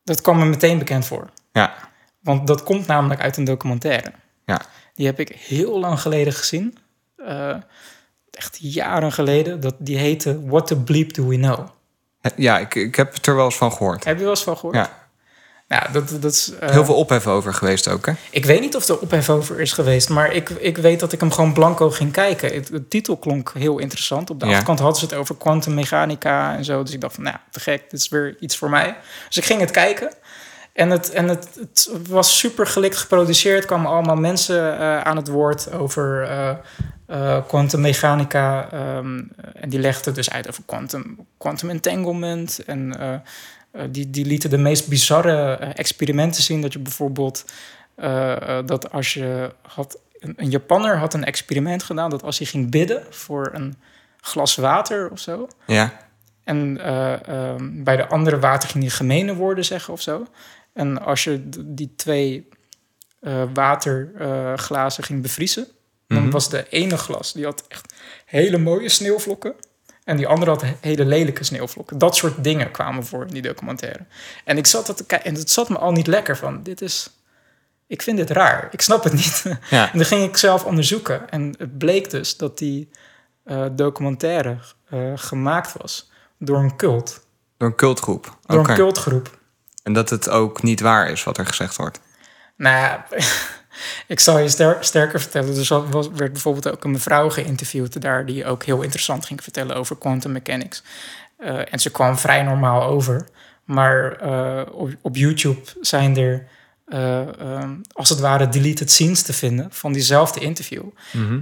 dat kwam me meteen bekend voor. Ja, Want dat komt namelijk uit een documentaire. ja. Die heb ik heel lang geleden gezien. Eh, echt jaren geleden. Dat, die heette What the Bleep Do We Know. Ja, ik, ik heb het er wel eens van gehoord. Heb je wel eens van gehoord? Ja, Nou, dat, dat is, eh, heel veel ophef over geweest ook, hè? Ik weet niet of er ophef over is geweest, maar ik, ik weet dat ik hem gewoon blanco ging kijken. Het, de titel klonk heel interessant. Op de Ja. achterkant hadden ze het over kwantummechanica en zo. Dus ik dacht van, nou, te gek, dit is weer iets voor mij. Dus ik ging het kijken. En het, en het, het was super gelikt geproduceerd. Er kwamen allemaal mensen eh, aan het woord over eh, eh, kwantummechanica. ehm, en die legden dus uit over quantum, quantum entanglement. En die, die lieten de meest bizarre experimenten zien. Dat je bijvoorbeeld dat als je had. Een, een Japanner had een experiment gedaan dat als hij ging bidden voor een glas water of zo. Ja, En eh, ehm, bij de andere water ging hij gemene woorden zeggen of zo. En als je die twee eh, waterglazen ging bevriezen, dan Mhm. was de ene glas die had echt hele mooie sneeuwvlokken. En die andere had he- hele lelijke sneeuwvlokken. Dat soort dingen kwamen voor in die documentaire. En ik zat dat te kijken en het zat me al niet lekker van. Dit is. Ik vind dit raar. Ik snap het niet. ja. *laughs* En dan ging ik zelf onderzoeken. En het bleek dus dat die, eh, documentaire eh, gemaakt was door een cult, Door een cultgroep. door een cultgroep. En dat het ook niet waar is wat er gezegd wordt. Nou *laughs* ik zal je ster- sterker vertellen. Er was, werd bijvoorbeeld ook een mevrouw geïnterviewd daar die ook heel interessant ging vertellen over quantum mechanics. Eh, en ze kwam vrij normaal over. Maar eh, op, op YouTube zijn er eh, ehm, als het ware deleted scenes te vinden van diezelfde interview.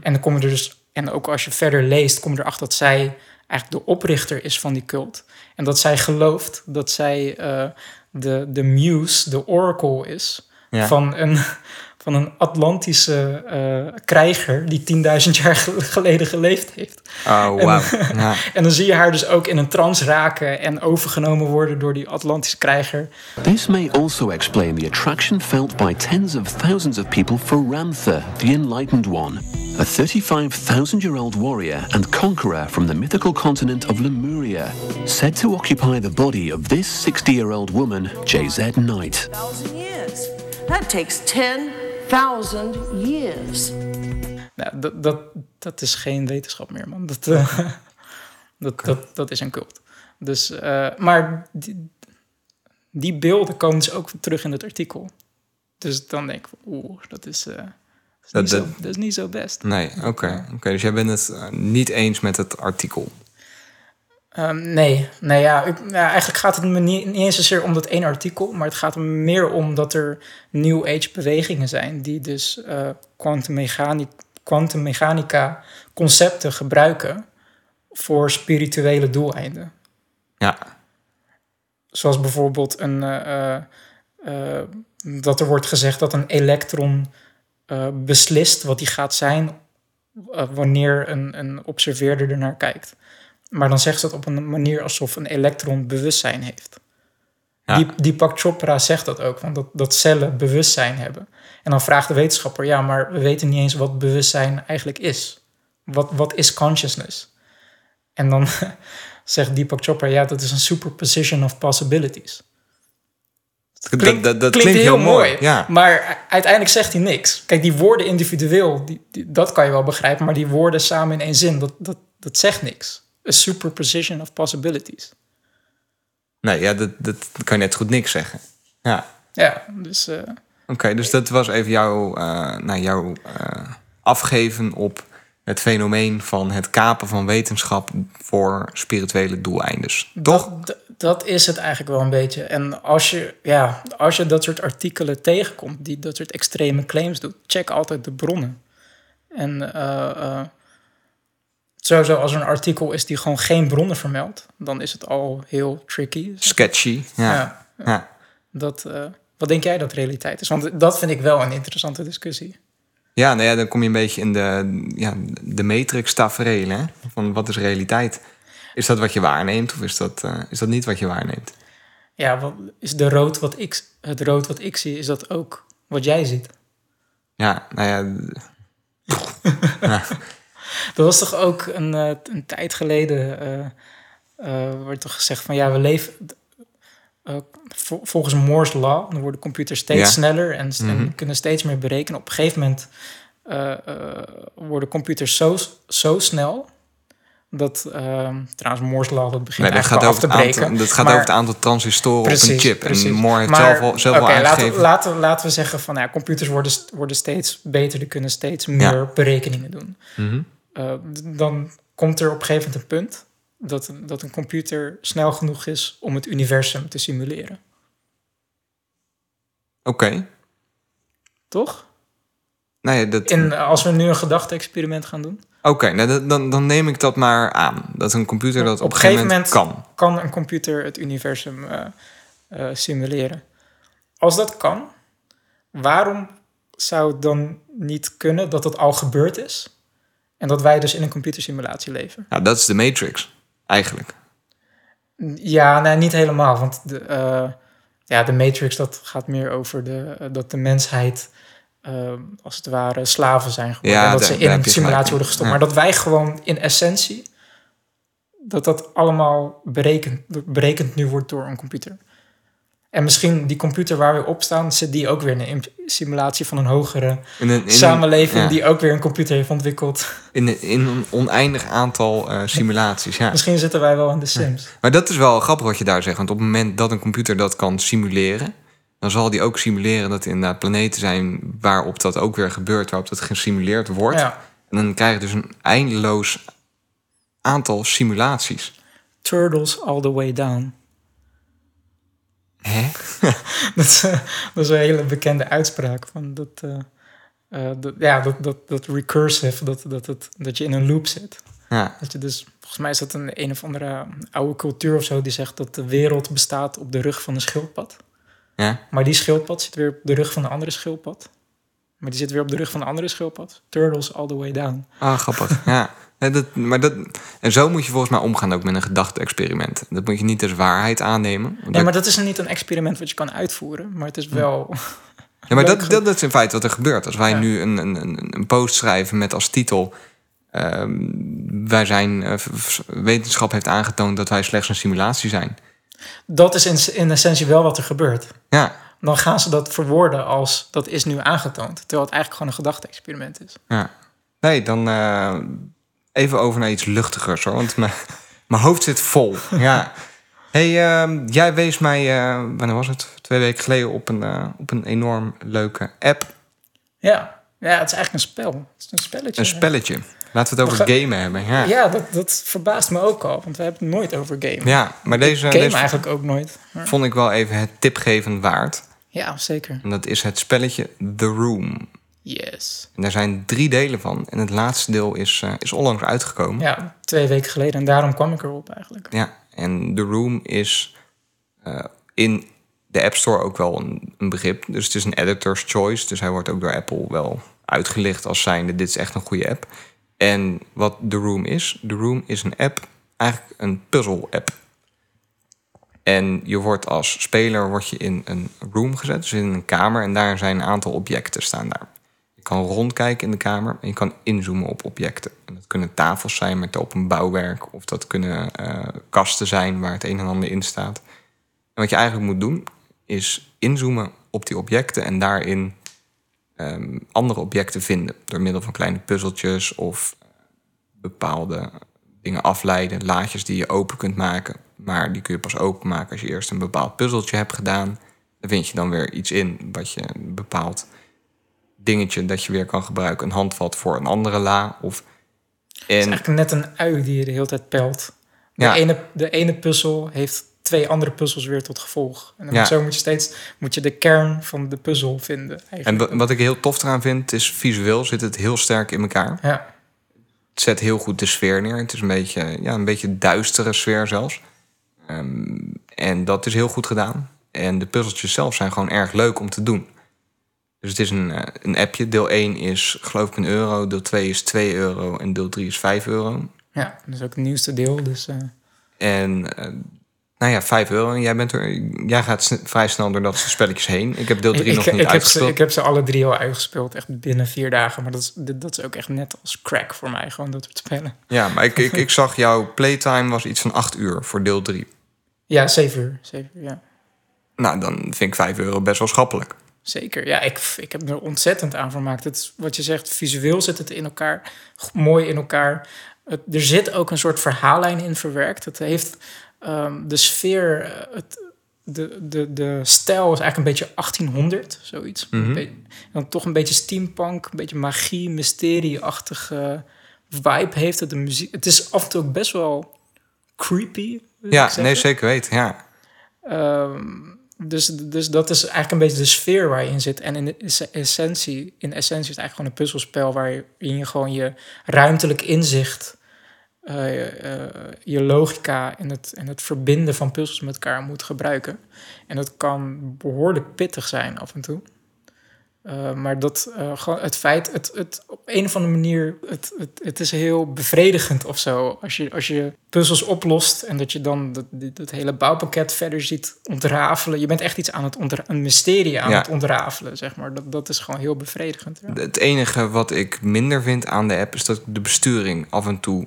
En dan kom je er dus, en ook als je verder leest, kom je erachter dat zij eigenlijk de oprichter is van die cult. En dat zij gelooft dat zij de, de muse, de oracle is Ja. van, een, van een Atlantische eh, krijger die 10.000 jaar ge- geleden geleefd heeft. Oh, wauw. *laughs* Ja. En dan zie je haar dus ook in een trance raken en overgenomen worden door die Atlantische krijger. This may also explain the attraction felt by tens of thousands of people for Ramtha, the Enlightened One, a 35,000 year old warrior and conqueror from the mythical continent of Lemuria, said to occupy the body of this 60 year old woman, JZ Knight. thousand years. That takes 10,000 years. Nou, dat, dat, dat is geen wetenschap meer, man. Dat, eh, *laughs* dat, dat, dat is een cult. Dus, eh, maar die, die beelden komen dus ook terug in het artikel. Dus dan denk ik, oeh, dat is, eh, dat, is Dat- niet zo, dat- dat is niet zo best. Nee, oké. Oké, dus jij bent het eh, niet eens met het artikel. Ehm, nee, nee ja, ik, ja, eigenlijk gaat het me niet, niet eens zozeer om dat één artikel, maar het gaat er meer om dat er New Age bewegingen zijn die dus eh kwantummechanica concepten gebruiken voor spirituele doeleinden. Ja, Zoals bijvoorbeeld een, eh, eh, dat er wordt gezegd dat een elektron beslist wat die gaat zijn wanneer een, een observeerder ernaar kijkt. Maar dan zegt ze het op een manier alsof een elektron bewustzijn heeft. Ja. Die Deepak Chopra zegt dat ook, want dat, dat cellen bewustzijn hebben. En dan vraagt de wetenschapper, ja, maar we weten niet eens wat bewustzijn eigenlijk is. Wat, wat is consciousness? En dan *laughs* zegt Deepak Chopra, ja, dat is een superposition of possibilities. dat, dat, dat, dat klinkt, heel mooi. Ja. Maar uiteindelijk zegt hij niks. Kijk, die woorden individueel, die, die- dat kan je wel begrijpen. Maar die woorden samen in één zin, dat, dat, dat zegt niks. A superposition of possibilities. Nee, ja, dat, dat kan je net goed niks zeggen. Ja, Ja, dus... eh, oké. dus dat was even jouw, eh, nou, jouw eh, afgeven op het fenomeen van het kapen van wetenschap voor spirituele doeleinden. Toch? Dat, dat is het eigenlijk wel een beetje. En als je, ja, als je dat soort artikelen tegenkomt, die dat soort extreme claims doet, check altijd de bronnen. En sowieso als er een artikel is die gewoon geen bronnen vermeldt, dan is het al heel tricky. Sketchy. Ja. Ja. ja. Dat, eh, wat denk jij dat realiteit is? Want dat vind ik wel een interessante discussie. Ja, nou ja, dan kom je een beetje in de, ja, de matrix tafereel, hè? Van wat is realiteit? Is dat wat je waarneemt of is dat, eh, is dat niet wat je waarneemt? Ja, wat, is de rood wat ik, het rood wat ik zie, is dat ook wat jij ziet? Ja, nou ja, *laughs* Dat was toch ook een, eh, een tijd geleden, eh eh, wordt toch gezegd van ja, we leven vol- volgens Moore's Law, dan worden computers steeds Ja. sneller en, en Mhm. kunnen steeds meer berekenen. Op een gegeven moment worden computers zo, zo snel dat, eh, trouwens Moore's Law, dat begint nee, dat gaat, af te het, breken. aantal, dat gaat Maar- over het aantal transistoren op een chip. En Moore heeft Maar, zelf al, zelf laten, aangegeven... laten, laten we zeggen van ja, computers worden, worden steeds beter, die kunnen steeds meer Ja. berekeningen doen. Mhm. Uh, d- dan komt er op een gegeven moment een punt dat, dat een computer snel genoeg is om het universum te simuleren. Oké. Toch? Nou ja, dat... En als we nu een gedachte-experiment gaan doen, Oké, nou, dat- dan, dan neem ik dat maar aan. Dat een computer dat op, een gegeven moment, kan. kan een computer het universum eh, eh, simuleren. Als dat kan, waarom zou het dan niet kunnen dat het al gebeurd is en dat wij dus in een computersimulatie leven? Ja, dat is de matrix, eigenlijk. Ja, nee, niet helemaal. Want de, eh, ja, de Matrix dat gaat meer over de, eh, dat de mensheid eh, als het ware slaven zijn geworden. Ja, en dat daar- ze in een simulatie worden gestopt. Ja. Maar dat wij gewoon in essentie, dat dat allemaal berekend, berekend nu wordt door een computer. En misschien die computer waar we op staan, zit die ook weer in een simulatie van een hogere In een, in samenleving ja. die ook weer een computer heeft ontwikkeld. In, een- in een oneindig aantal eh, *laughs* simulaties, ja. Misschien zitten wij wel in de Sims. Maar dat is wel grappig wat je daar zegt. Want op het moment dat een computer dat kan simuleren... dan zal die ook simuleren dat er inderdaad planeten zijn... waarop dat ook weer gebeurt, waarop dat gesimuleerd wordt. Ja. En dan krijg je dus een eindeloos aantal simulaties. Turtles all the way down. Hè? *laughs* Dat is, eh, dat is een hele bekende uitspraak. Van dat, eh, eh, dat, ja, dat, dat, dat recursive, dat, dat, het, dat je in een loop zit. Ja, Dat je dus, volgens mij is dat een, een of andere oude cultuur of zo... die zegt dat de wereld bestaat op de rug van een schildpad. ja. Maar die schildpad zit weer op de rug van een andere schildpad. Maar die zit weer op de rug van een andere schildpad. Turtles all the way down. Ah, grappig. ja. *laughs* Dat, maar dat, en zo moet je volgens mij omgaan ook met een gedachte-experiment. Dat moet je niet als waarheid aannemen. Nee, maar dat is niet een experiment wat je kan uitvoeren. Maar het is wel... Ja, maar *laughs* dat, dat, dat is in feite wat er gebeurt. Als wij Ja. nu een, een, een een post schrijven met als titel... ehm, wij zijn, eh, wetenschap heeft aangetoond dat wij slechts een simulatie zijn. Dat is in, in essentie wel wat er gebeurt. Ja, Dan gaan ze dat verwoorden als dat is nu aangetoond. Terwijl het eigenlijk gewoon een gedachte-experiment is. ja. Nee, dan eh, even over naar iets luchtigers hoor. Want mijn, mijn hoofd zit vol. Ja. hey, ehm, jij wees mij, eh, wanneer was het? Twee weken geleden op een, eh, op een enorm leuke app. Ja. ja, het is eigenlijk een spel. Het is een spelletje. Een spelletje. Laten we het over We gamen hebben. Ja, ja. Ja, dat, dat verbaast me ook al. Want we hebben het nooit over gamen. maar deze, Game deze eigenlijk ook nooit. Maar- vond ik wel even het tipgeven waard. Ja, zeker. En dat is het spelletje The Room. Yes. En daar zijn drie delen van. En het laatste deel is, eh, is onlangs uitgekomen. Ja, twee weken geleden. En daarom kwam ik erop eigenlijk. Ja, en The Room is eh, in de App Store ook wel een, een begrip. Dus het is een editor's choice. Dus hij wordt ook door Apple wel uitgelicht als zijnde... dit is echt een goede app. En wat The Room is... The Room is een app, eigenlijk een puzzle-app. En je wordt als speler wordt je in een room gezet, dus in een kamer. En daar zijn een aantal objecten staan daar. Kan rondkijken in de kamer en je kan inzoomen op objecten. En dat kunnen tafels zijn met op een bouwwerk. Of dat kunnen eh, kasten zijn waar het een en ander in staat. En wat je eigenlijk moet doen, is inzoomen op die objecten en daarin ehm, andere objecten vinden. Door middel van kleine puzzeltjes of eh, bepaalde dingen afleiden. Laadjes die je open kunt maken. Maar die kun je pas openmaken als je eerst een bepaald puzzeltje hebt gedaan. Daar vind je dan weer iets in wat je een bepaald dingetje dat je weer kan gebruiken. Een handvat voor een andere la. Of Het is en eigenlijk net een ui die je de hele tijd pelt. De, Ja. ene, de ene puzzel heeft twee andere puzzels weer tot gevolg. En dan Ja. zo moet je steeds moet je de kern van de puzzel vinden. en Eigenlijk. wa- wat ik heel tof eraan vind, is visueel zit het heel sterk in elkaar. ja. Het zet heel goed de sfeer neer. Het is een beetje, ja, een beetje duistere sfeer zelfs. Ehm, en dat is heel goed gedaan. En de puzzeltjes zelf zijn gewoon erg leuk om te doen. Dus het is een, eh, een appje. Deel 1 is geloof ik een euro. Deel 2 is 2 euro. En deel 3 is 5 euro. ja, dat is ook het nieuwste deel. Dus eh, En eh, nou ja, 5 euro. En jij, bent er, jij gaat sn- vrij snel door dat soort spelletjes heen. Ik heb deel 3 ik, nog ik, niet ik, heb ze, uitgespeeld. ik heb ze alle drie al uitgespeeld. Echt binnen vier dagen. Maar dat is, dat is ook echt net als crack voor mij. Gewoon dat soort spellen. Ja, maar ik, ik, *laughs* ik zag jouw playtime was iets van 8 uur voor deel 3. Ja, zeven uur. Zeven uur, ja. Nou, dan vind ik 5 euro best wel schappelijk. Zeker. Ja, ik, ik heb er ontzettend aan vermaakt. Het is, wat je zegt, visueel zit het in elkaar, mooi in elkaar. Het, er zit ook een soort verhaallijn in verwerkt. Het heeft ehm, de sfeer, eh, het, de, de, de stijl is eigenlijk een beetje 1800, zoiets. Een be- dan toch een beetje steampunk, een beetje magie, mysterieachtige vibe heeft het. De muziek, het is af en toe ook best wel creepy. Ja, nee, zeker weten. Ja. Ehm, dus, dus dat is eigenlijk een beetje de sfeer waar je in zit. En in essentie, in essentie is het eigenlijk gewoon een puzzelspel waarin je gewoon je ruimtelijk inzicht, eh, eh, je logica en het, en het verbinden van puzzels met elkaar moet gebruiken. En dat kan behoorlijk pittig zijn af en toe. Eh, maar dat, gewoon het feit, het, het, een of andere manier, het, het, het is heel bevredigend of zo. Als je, als je puzzels oplost en dat je dan dat, hele bouwpakket verder ziet ontrafelen. Je bent echt iets aan het ontra- een mysterie aan Ja. het ontrafelen, zeg maar. Dat, dat is gewoon heel bevredigend. Ja. Het enige wat ik minder vind aan de app is dat ik de besturing af en toe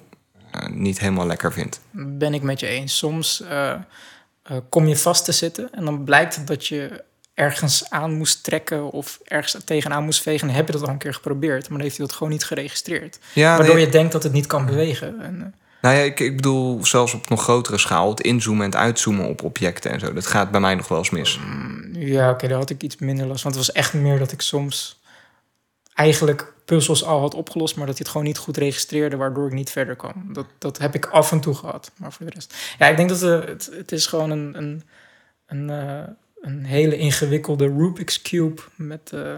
eh, niet helemaal lekker vind. Ben ik met je eens. Soms, eh, eh, kom je vast te zitten. En dan blijkt dat je ergens aan moest trekken of ergens tegenaan moest vegen. En heb je dat al een keer geprobeerd, maar dan heeft hij dat gewoon niet geregistreerd. Ja, Waardoor nee. je denkt dat het niet kan bewegen. En, eh, Nou ja, ik, ik bedoel zelfs op nog grotere schaal. Het inzoomen en het uitzoomen op objecten en zo. Dat gaat bij mij nog wel eens mis. Ja, oké, daar had ik iets minder last. Want het was echt meer dat ik soms eigenlijk puzzels al had opgelost, maar dat hij het gewoon niet goed registreerde, waardoor ik niet verder kwam. Dat, dat heb ik af en toe gehad. Maar voor de rest. Ja, ik denk dat eh, het, het is gewoon een, een, een, eh, een hele ingewikkelde Rubik's Cube met eh,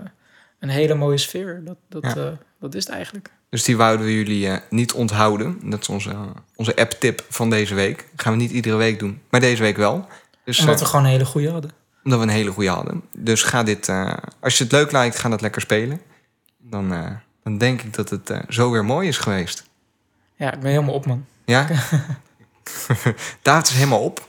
een hele mooie sfeer. Dat, dat, Ja. eh, dat is het eigenlijk. Dus die wouden we jullie eh, niet onthouden. Dat is onze, onze app-tip van deze week. gaan we niet iedere week doen, maar deze week wel. Dus, Omdat we gewoon een hele goede hadden. Omdat we een hele goede hadden. Dus ga dit, als je het leuk lijkt, ga dat lekker spelen. Dan, dan denk ik dat het zo weer mooi is geweest. Ja, ik ben helemaal op, man. Ja? *laughs* *laughs* David is helemaal op.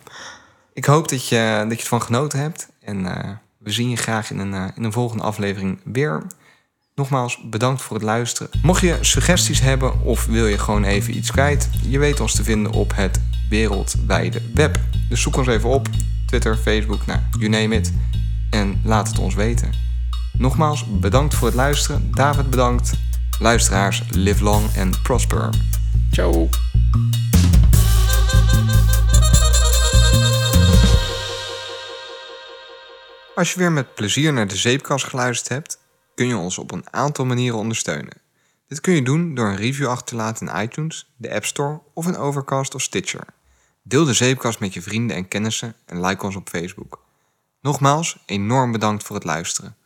Ik hoop dat je, dat je ervan genoten hebt. En eh, we zien je graag in een, eh, in een volgende aflevering weer. Nogmaals, bedankt voor het luisteren. Mocht je suggesties hebben of wil je gewoon even iets kwijt... je weet ons te vinden op het wereldwijde web. Dus zoek ons even op. Twitter, Facebook, nou, you name it. En laat het ons weten. Nogmaals, bedankt voor het luisteren. David bedankt. Luisteraars, live long and prosper. Ciao. Als je weer met plezier naar de zeepkast geluisterd hebt, kun je ons op een aantal manieren ondersteunen. Dit kun je doen door een review achter te laten in iTunes, de App Store of een Overcast of Stitcher. Deel de zeepkast met je vrienden en kennissen en like ons op Facebook. Nogmaals, enorm bedankt voor het luisteren.